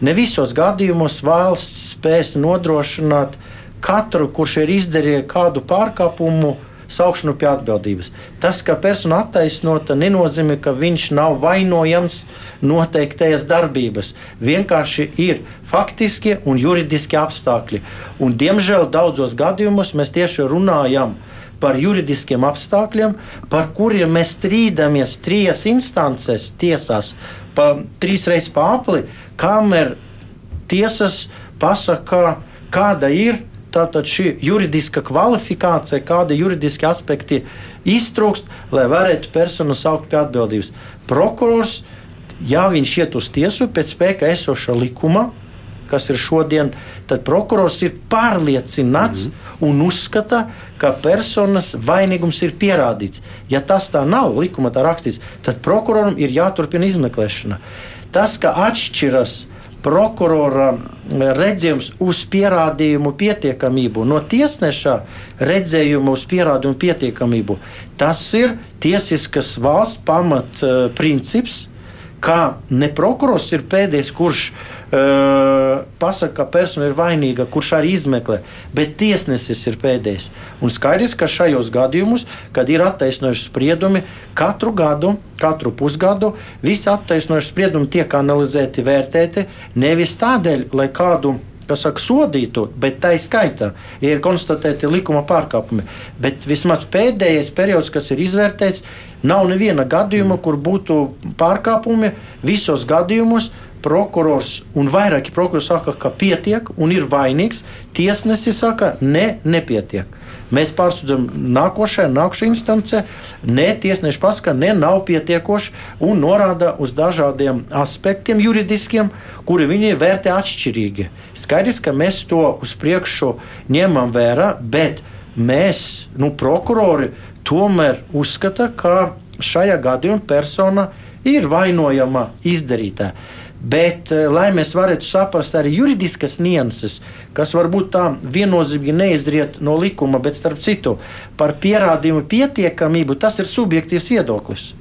ne visos gadījumos valsts spēs nodrošināt katru, kurš ir izdarījis kādu pārkāpumu, saukšanu pie atbildības. Tas, ka persona attaisnota, nenozīmē, ka viņš nav vainojams noteiktajās darbības. Vienkārši ir faktiskie un juridiskie apstākļi. Un, diemžēl daudzos gadījumos mēs tieši runājam par juridiskiem apstākļiem, par kuriem mēs strīdamies trīs instancēs, tiesās, pa, trīs reizes pāri, kamēr tiesas pasaka, kāda ir tātad šī juridiska kvalifikācija, kādi juridiski aspekti iztrūkst, lai varētu personu saukt pie atbildības. Prokurors, ja viņš iet uz tiesu pēc spēka esoša likuma, kas ir šodien, tad prokurors ir pārliecināts mm -hmm. un uzskata, ka personas vainīgums ir pierādīts. Ja tas tā nav, likuma tā rakstīts, tad prokuroram ir jāturpina izmeklēšana. Tas, ka atšķiras prokurora redzējums uz pierādījumu pietiekamību, no tiesneša redzējuma uz pierādījumu pietiekamību. Tas ir tiesiskas valsts pamatprincips, ka ne prokurors ir pēdējais, kurš ir pasaka, ka persona ir vainīga, kurš arī izmeklē, bet tiesnesis ir pēdējais. Un skaidrs, ka šajos gadījumos, kad ir attaisnojuši spriedumi, katru gadu, katru pusgadu, visi attaisnojuši spriedumi tiek analizēti, vērtēti nevis tādēļ, lai kādu kas saka, sodītu, bet tā ir skaitā, ja ir konstatēti likuma pārkāpumi. Bet vismaz pēdējais periods, kas ir izvērtēts, nav neviena gadījuma, kur būtu pārkāpumi. Visos gadījumos prokurors un vairāki prokurori saka, ka pietiek un ir vainīgs. Tiesnesis saka, ne, nepietiek. Mēs pārsūdzam nākošajā, nākošajā instancē, ne tiesneši pasaka, ne, nav pietiekoši un norāda uz dažādiem aspektiem juridiskiem, kuri viņi vērtē atšķirīgi. Skaidrs, ka mēs to uz priekšu ņemam vērā, bet mēs, nu, prokurori, tomēr uzskata, ka šajā gadījumā persona ir vainojama izdarītā. Bet, eh, lai mēs varētu saprast arī juridiskas nianses, kas varbūt tā viennozīmīgi neizriet no likuma, bet starp citu par pierādījumu pietiekamību, tas ir subjektīvs viedoklis.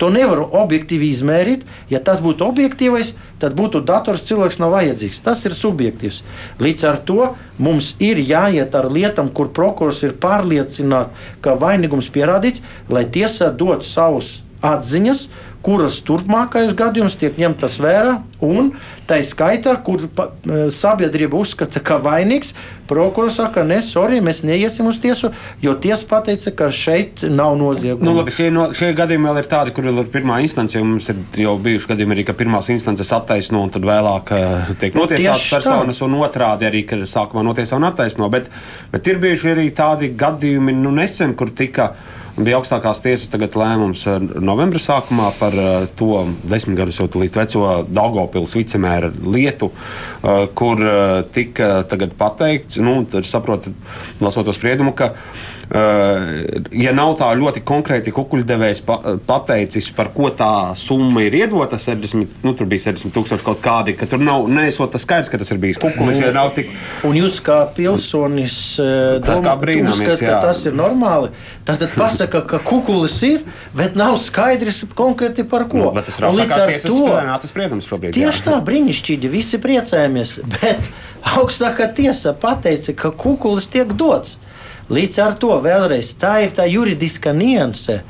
To nevaru objektīvi izmērīt. Ja tas būtu objektīvais, tad būtu dators, cilvēks nav vajadzīgs. Tas ir subjektīvs. Līdz ar to mums ir jāiet ar lietām, kur prokurors ir pārliecināts, ka vainīgums pierādīts, lai tiesa dod savus atziņas kuras turpmākajos gadījumos tiek ņemtas vērā, un tā skaitā, kur pa, e, sabiedrība uzskata, ka vainīgs, prokurors saka, ne, sorry, mēs neiesim uz tiesu, jo tiesa pateica, ka šeit nav nozieguma. Nu, labi, šie, no, šie gadījumi vēl ir tādi, kur ir pirmā instance, jo mums ir jau bijuši gadījumi arī, ka pirmās instances attaisno un tad vēlāk uh, tiek nu, notiesātas personas, tā. un otrādi arī, ka sākumā notiesā un attaisno. Bet, bet ir bijuši arī tādi gadījumi nu, nesen, kur tika Bija augstākās tiesas lēmums eh, novembra sākumā par uh, to desmit gadus jau tulīt veco Daugopils vicemēra lietu, uh, kur tika pateikts, nu, saprotat, lasot to spriedumu, ka Eh, ja nav tā ļoti konkrēti kukuļdevējs pateicis, par ko tā summa ir iedota, 70, nu, tur bija 60 tūkstoši kaut kādi, ka tur nav neesot tas skaidrs, ka tas ir bijis kukulis, ja nav tik. Un jūs kā pilsonis eh, domājat, ka tas ir normāli, tad pasaka, ka kukulis ir, bet nav skaidrs konkrēti par ko. Nu, tas ir augstākās tiesas spriedums šobrīd. Tieši jā. tā, brīnišķīgi, visi priecājamies, bet [LAUGHS] augstākā tiesa pateica, ka kukulis tiek dots. Līdz ar to vēlreiz tā ir tā juridiska nianse.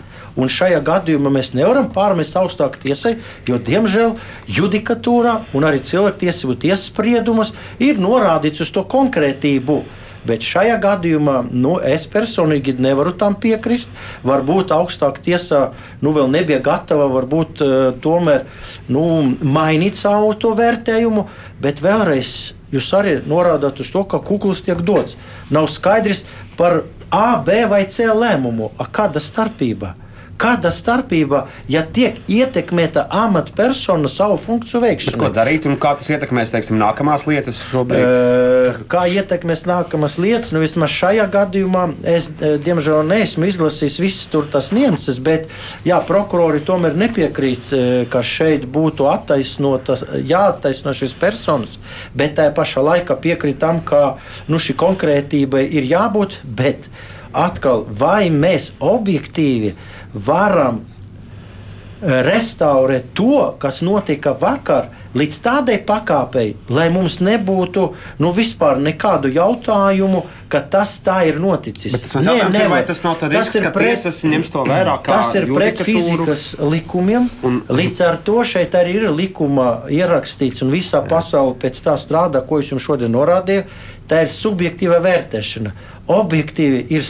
Un šajā gadījumā mēs nevaram pārmest augstākai tiesai, jo, diemžēl, judikatūrā un arī cilvēktiesību tiesas spriedumos ir norādīts uz to konkrētību. Bet šajā gadījumā nu, es personīgi nevaru tam piekrist. Varbūt augstākā tiesā nu, vēl nebija gatava varbūt, uh, tomēr nu, mainīt savu to vērtējumu, bet vēlreiz jūs arī norādāt uz to, ka kukls tiek dots. Nav skaidrs par A, B vai C lēmumu. A, kāda starpība? Kāda starpība, ja tiek ietekmēta amatpersona savu funkciju veikšanā? Bet ko darīt un kā tas ietekmēs teiksim, nākamās lietas šobrīd? E, kā ietekmēs nākamās lietas? Nu, vismaz šajā gadījumā es, diemžēl, neesmu izlasījis visas tur tās nianses, bet jā, prokurori tomēr nepiekrīt, ka šeit būtu attaisnotas, jāattaisno šis personas, bet tajā pašā laikā piekrīt tam, ka nu, šī konkrētība ir jābūt, bet atkal, vai mēs objektīvi varam eh, restaurēt to, kas notika vakar, līdz tādai pakāpei, lai mums nebūtu nu, vispār nekādu jautājumu, ka tas tā ir noticis. Bet tas Nē, ir, vai tas nav tāds risks, ka pret, tiesas ņems to vērā kā Tas ir pret fizikas likumiem. Un, līdz ar to šeit arī ir likuma ierakstīts, un visā jā. pasaule pēc tā strādā, ko es jums šodien norādīju. Tā ir subjektīva vērtēšana. Objektīvi ir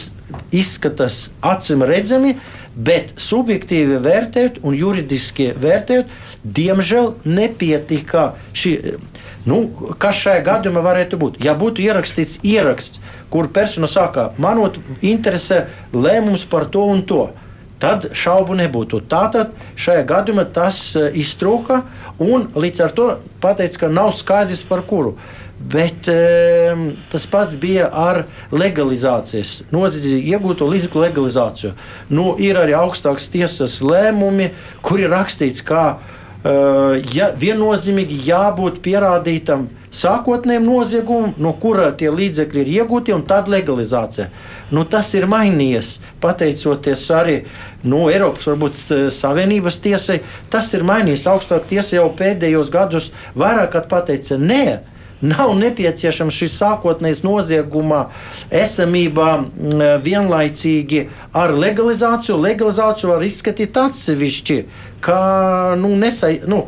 izskatās acīm redzami, bet subjektīvi vērtējot un juridiski vērtējot, diemžēl nepietika šī. Nu, kas šajā gadījumā varētu būt? Ja būtu ierakstīts ieraksts, kur persona saka, manot, interesē lēmums par to un to, tad šaubu nebūtu. Tātad šajā gadījumā tas eh, iztrūka un līdz ar to pateica, ka nav skaidrs par kuru. Bet e, tas pats bija ar legalizācijas, noziedzīgi iegūto līdzekļu legalizāciju. Nu, ir arī augstākas tiesas lēmumi, kur ir rakstīts, ka e, ja, viennozīmīgi jābūt pierādītam sākotnējam noziegumam, no kura tie līdzekļi ir iegūti, un tad legalizācija. Nu, tas ir mainījies pateicoties arī nu, Eiropas varbūt, e, Savienības tiesai. Tas ir mainījies. Augstākā tiesa jau pēdējos gados vairāk pateica, nē, Nav nepieciešams šis sākotnējs nozieguma esamība vienlaicīgi ar legalizāciju. Legalizāciju var izskatīt atsevišķi, kā nu, nesai, nu,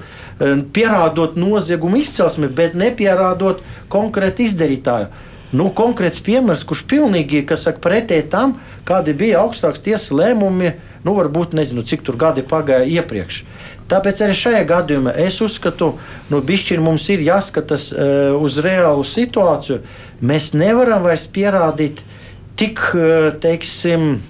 pierādot noziegumu izcelsmi, bet nepierādot konkrētu izdarītāju. Nu, konkrēts piemērs, kurš pilnīgi saka, pretēji tam, kādi bija augstākas tiesas lēmumi, nu, varbūt nezinu, cik tur gadi pagāja iepriekš. Tāpēc arī šajā gadījumā es uzskatu, ka nu, mums ir jāskatās uh, uz reālu situāciju. Mēs nevaram vairs pierādīt tik, uh, teiksim,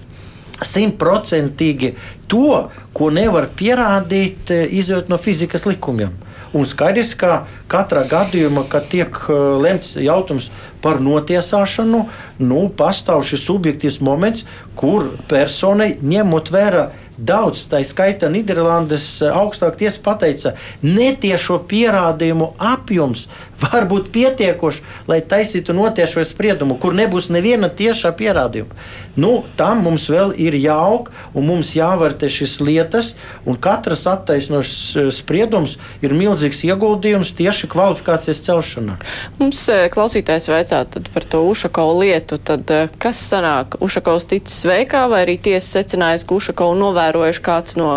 simtprocentīgi to, ko nevar pierādīt, uh, izjūt no fizikas likumiem. Un skaidrs, ka katrā gadījumā, kad tiek uh, lemts jautājums par notiesāšanu, nu, pastāv šis subjektīvs moments, kur personai ņemot vērā Daudz, tā skaitā Nīderlandes eh, augstākā tiesa pateica, netiešo pierādījumu apjoms var būt pietiekošs, lai taisītu notiešo spriedumu, kur nebūs neviena tiešā pierādījuma. Nu, tam mums vēl ir jāaug, un mums jāvērtē šīs lietas, un katrs attaisnošs eh, spriedums ir milzīgs ieguldījums tieši kvalifikācijas celšanā. Mums eh, klausītājs vaicā par to Ušakovu lietu, tad kas sanāk? Ušakovs ticis veikā, vai arī tiesa secinājas, ka Ušakovu novērojuši kāds no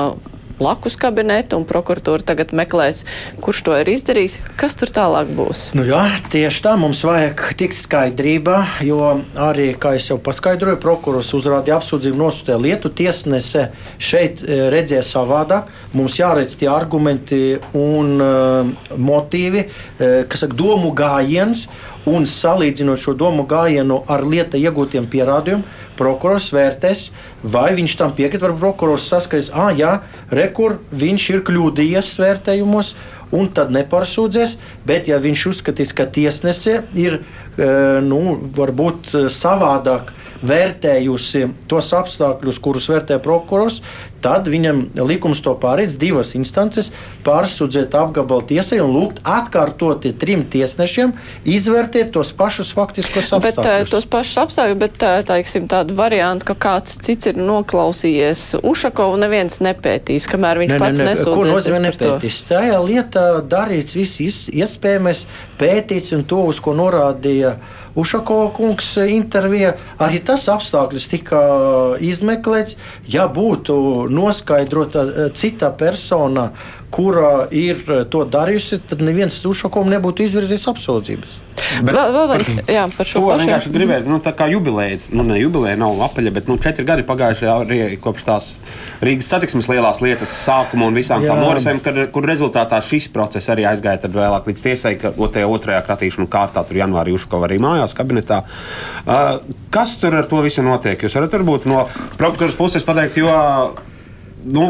blakus kabineta, un prokuratūra tagad meklēs, kurš to ir izdarījis. Kas tur tālāk būs? Nu jā, tieši tā mums vajag tikt skaidrībā, jo arī, kā jau paskaidroju, prokurors uzrādīja apsūdzību nosūtīja lietu. Tiesnese šeit e, redzēja savādāk. Mums jāredz tie argumenti un uh, motīvi, uh, kas saka, domu gājiens un salīdzinot šo domu gājienu ar lieta iegūtiem pierādījumiem, prokurors vērtēs, vai viņš tam piekrīt. Varbūt prokurors saskaitīs, ah, jā, rekur viņš ir kļūdījies vērtējumos. Un tad neparsūdzies, bet ja viņš uzskatīs, ka tiesnese ir nu, varbūt savādāk vērtējusi tos apstākļus, kurus vērtē prokurors, tad viņam likums to pārēdz divas instances pārsūdzēt apgabalu tiesai un lūgt atkārtoti trim tiesnešiem izvērtēt tos pašus faktiskos apstākļus. Bet, tos pašus apstākļus, bet teiksim, tādu variantu, ka kāds cits ir noklausījies Ušakovu, neviens nepētīs, kamēr viņš ne, pats ne, ne, nesūdzēs. Ko nozīmē nepētīs? Tajā lietā darīts viss iespējamais, pētīts un to, uz ko norādīja Ušakova kungs intervijā. Arī tas apstākļus tika izmeklēts. Ja būtu noskaidrota eh, cita persona, kura ir eh, to darījusi, tad neviens Ušakovam nebūtu izvirzījis apsūdzības. Bet, vēl, vēl viens, jā, par šo pašu. vienkārši gribēju, nu, tā kā jubileja, nu, ne jubileja nav apaļa, bet, nu, četri gadi pagājuši arī kopš tās Rīgas satiksmes lielās lietas sākuma un visām jā. tām norisēm, kad, kur rezultātā šis process arī aizgāja tad vēlāk līdz tiesai, ka otrajā, otrajā kratīšanu kārtā tur janvārī Uškova arī mājās kabinetā. Uh, kas tur ar to visu notiek? Jūs varat varbūt no prokuratūras puses pateikt, jo, nu,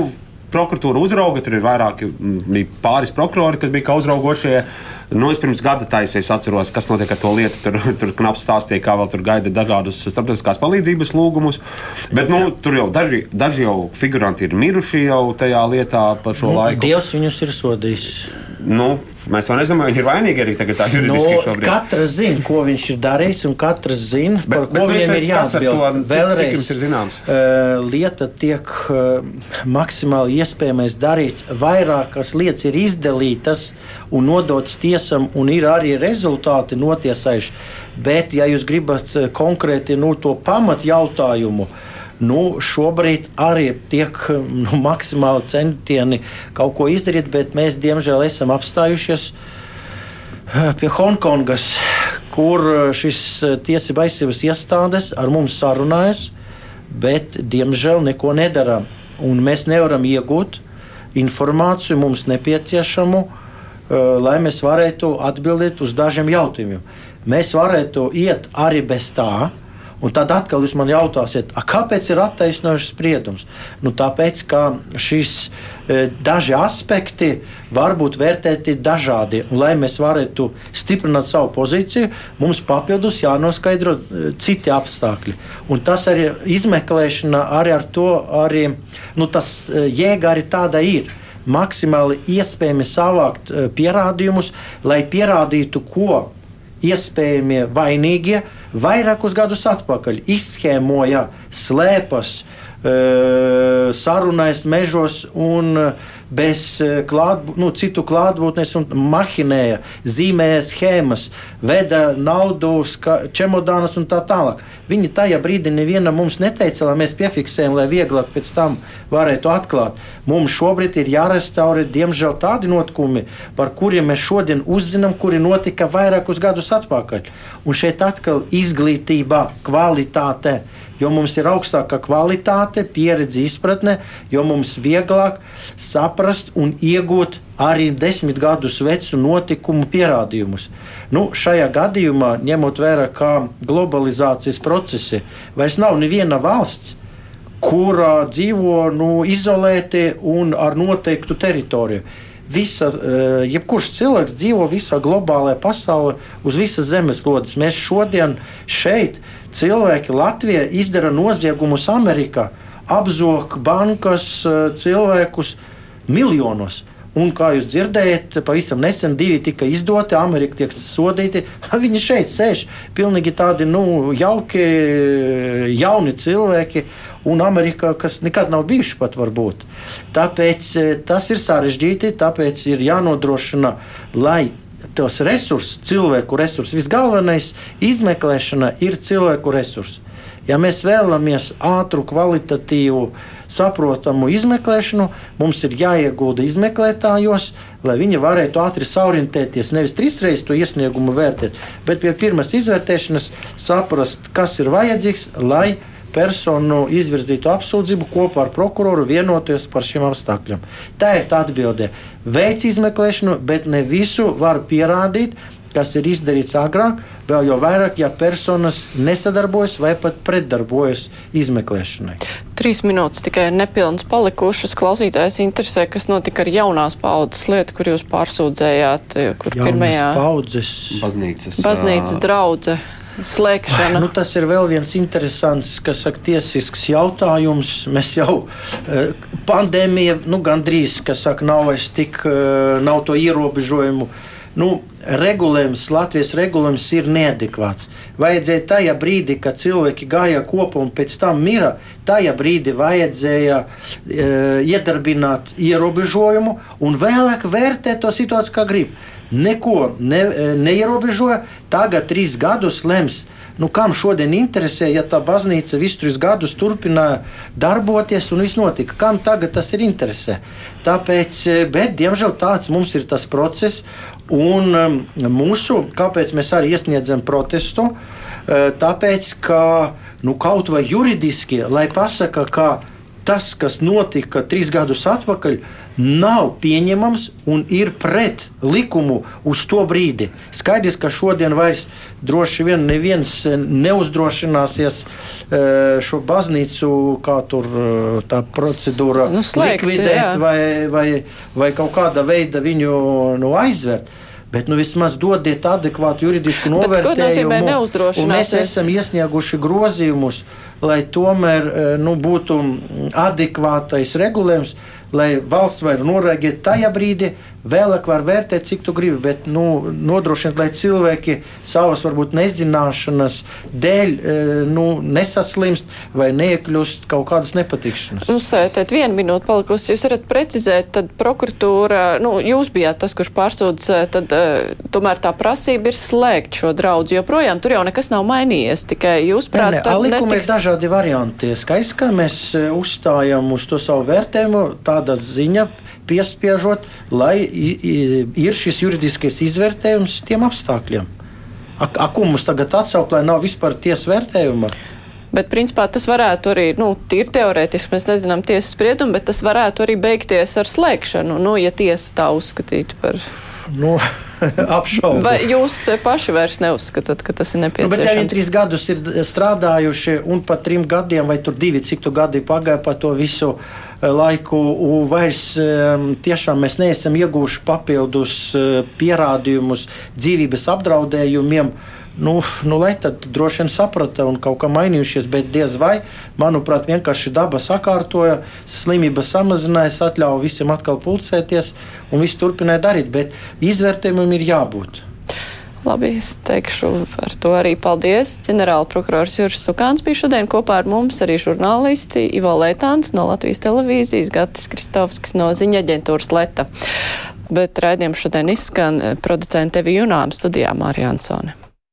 prokuratūra uzrauga, tur ir vairāki, bija pāris prokurori, kas bija uzraugošie. Nu, es pirms gada taisīju, es atceros, kas notiek ar to lietu. Tur, [LAUGHS] tur knaps stāstīja, kā vēl tur gaida dažādus starptautiskās palīdzības lūgumus. Bet nu, tur jau daži, daži jau figuranti ir miruši jau tajā lietā par šo nu, laiku. Dievs viņus ir sodījis. Nu, Mēs jau nezinām, vai viņš ir vainīgi arī tagad. Nu, katrs zina, ko viņš ir darījis, un katrs zina, par bet, ko bet, viņam bet, ir jāatbild. Vēlreiz, cik jums ir zināms? Uh, lieta tiek uh, maksimāli iespējamais darīts. Vairākas lietas ir izdalītas un nodotas tiesam, un ir arī rezultāti notiesājuši. Bet, ja jūs gribat konkrēti nu, to pamat jautājumu, uh, Nu, šobrīd arī tiek [LAUGHS] nu, maksimāli centieni kaut ko izdarīt, bet mēs diemžēl esam apstājušies eh, pie Hongkongas, kur eh, šis eh, tiesība aizsardzības iestādes ar mums sarunājas, bet diemžēl neko nedara. Un mēs nevaram iegūt informāciju mums nepieciešamu, lai mēs varētu atbildēt uz dažiem jautājumiem. Mēs varētu iet arī bez tā, Un tad atkal jūs man jautāsiet, kāpēc ir attaisnojušs spriedums? Nu, tāpēc, ka šīs e, daži aspekti var būt vērtēti dažādi. Un, lai mēs varētu stiprināt savu pozīciju, mums papildus jānoskaidro e, citi apstākļi. Un tas arī izmeklēšana arī ar to, arī, nu, tas e, jēga arī tāda ir maksimāli iespējami savākt pierādījumus, lai pierādītu, ko iespējamie vainīgie vairākus gadus atpakaļ izschēmoja slēpas, sarunājas mežos un bez klāt, nu, citu klātbūtnes un mahinēja, zīmēja schēmas, veda naudu, čemodānus un tā tālāk. Viņi tajā brīdī nevienam mums neteica, lai mēs piefiksējam, lai vieglāk pēc tam varētu atklāt. Mums šobrīd ir jārestaurē, diemžēl, tādi notikumi, par kuriem mēs šodien uzzinām, kuri notika vairākus gadus atpakaļ. Un šeit atkal izglītība, kvalitāte jo mums ir augstāka kvalitāte, pieredze, izpratne, jo mums vieglāk saprast un iegūt arī desmit gadus vecu notikumu pierādījumus. Nu, šajā gadījumā, ņemot vērā, kā globalizācijas procesi, vairs nav neviena valsts, kurā dzīvo nu, izolēti un ar noteiktu teritoriju. visa, eh, jebkurš cilvēks dzīvo visā globālajā pasaulē, uz visas zemeslodes. Mēs šodien šeit, cilvēki Latvijā, izdara noziegumus Amerikā, apzog bankas eh, cilvēkus miljonos. Un, kā jūs dzirdējat, pavisam nesen divi tika izdoti, Amerika tiek sodīti. [LAUGHS] Viņi šeit sēž pilnīgi tādi nu, jauki, jauni cilvēki. Un Amerikā, kas nekad nav bijuši pat varbūt. Tāpēc eh, tas ir sarežģīti, tāpēc ir jānodrošina, lai tos resursus, cilvēku resursus, visgalvenais izmeklēšana ir cilvēku resursi. Ja mēs vēlamies ātru, kvalitatīvu, saprotamu izmeklēšanu, mums ir jāiegulda izmeklētājos, lai viņi varētu ātri saorientēties, nevis trīsreiz to iesniegumu vērtēt, bet pie pirmās izvērtēšanas saprast, kas ir vajadzīgs, lai personu izvirzītu apsūdzību kopā ar prokuroru vienoties par šiem apstākļiem. Tā ir tā atbilde. Veids izmeklēšanu, bet ne visu var pierādīt kas ir izdarīts agrāk, vēl jau vairāk, ja personas nesadarbojas vai pat pretdarbojas izmeklēšanai. Trīs minūtes tikai nepilnas palikušas. Klausītājs interesē, kas notika ar jaunās paudzes lietu, kur jūs pārsūdzējāt, kur Jaunās pirmajā paudzes baznīcas, baznīcas draudze. Slēgšana. Nu, tas ir vēl viens interesants, kas saka, tiesisks jautājums. Mēs jau uh, pandēmija, nu, gandrīz, saka, nav vairs tik, uh, nav to ierobežojumu. Nu, regulējums, Latvijas regulējums ir neadekvāts. Vajadzēja tajā brīdī, kad cilvēki gāja kopā un pēc tam mira, tajā brīdī vajadzēja e, iedarbināt ierobežojumu un vēlāk vērtēt to situāciju, kā grib. Neko ne, e, neierobežoja, tagad trīs gadus lems. Nu, kam šodien interesē, ja tā baznīca visu trīs gadus turpināja darboties un viss notika? Kam tagad tas ir interesē? Tāpēc, e, bet, diemžēl, tāds mums ir tas process, Un um, mūsu, kāpēc mēs arī iesniedzam protestu? Uh, tāpēc, ka nu, kaut vai juridiski, lai pasaka, ka tas, kas notika trīs gadus atpakaļ, nav pieņemams un ir pret likumu uz to brīdi. Skaidrs, ka šodien vairs droši vien neviens neuzdrošināsies uh, šo baznīcu, kā tur uh, tā procedūra Nu, slēgt, likvidēt jā. vai, vai, vai kaut kādā veidā viņu nu, aizvērt. Bet nu, vismaz dodiet adekvātu juridisku ko novērtējumu. nozīmē Un Mēs esam iesnieguši grozījumus, lai tomēr eh, nu, būtu adekvātais regulējums, lai valsts var noreaģēt tajā brīdī, vēlāk var vērtēt, cik tu gribi, bet nu, nodrošināt, lai cilvēki savas varbūt nezināšanas dēļ eh, nu, nesaslimst vai neiekļūst kaut kādas nepatikšanas. Mums tēt viena minūte palikusi. Jūs varat precizēt, tad prokuratūra, nu, jūs bijāt tas, kurš pārsūdz, tad uh, tomēr tā prasība ir slēgt šo draudzu, jo projām tur jau nekas nav mainījies, tikai jūs prāt, nē, tad likumi netiks... ir dažādi varianti. Skaidrs, ka mēs e, uzstājam uz to savu vērtējumu, tāda ziņa piespiežot, lai ir šis juridiskais izvērtējums tiem apstākļiem. A, a, ko mums tagad atsaukt, lai nav vispār tiesas vērtējuma? Bet, principā, tas varētu arī, nu, tīri teorētiski, mēs nezinām tiesas spriedumu, bet tas varētu arī beigties ar slēgšanu, nu, ja tiesa tā uzskatītu par. Nu, [LAUGHS] apšaubu. Vai jūs paši vairs neuzskatāt, ka tas ir Nu, bet ja viņi nepieciešams? trīs gadus ir strādājuši, un pat trim gadiem, vai tur divi, cik tu gadi pagāja pa to visu eh, laiku, vairs tiešām mēs neesam iegūši papildus eh, pierādījumus dzīvības apdraudējumiem. Nu, nu, lai tad droši vien saprata un kaut kā mainījušies, bet diez vai, manuprāt, vienkārši daba sakārtoja, slimība samazinājās, atļauja visiem atkal pulcēties un viss turpināja darīt, bet izvērtējumam ir jābūt. Labi, es teikšu par to arī paldies. Ģenerāla prokurors Juris Stukāns bija šodien kopā ar mums, arī žurnālisti Ivo Leitāns no Latvijas televīzijas, Gatis Kristovskis no ziņa aģentūras Leta. Bet raidījums šodien izskan producente Evi Junām studijā Mārija Ansone.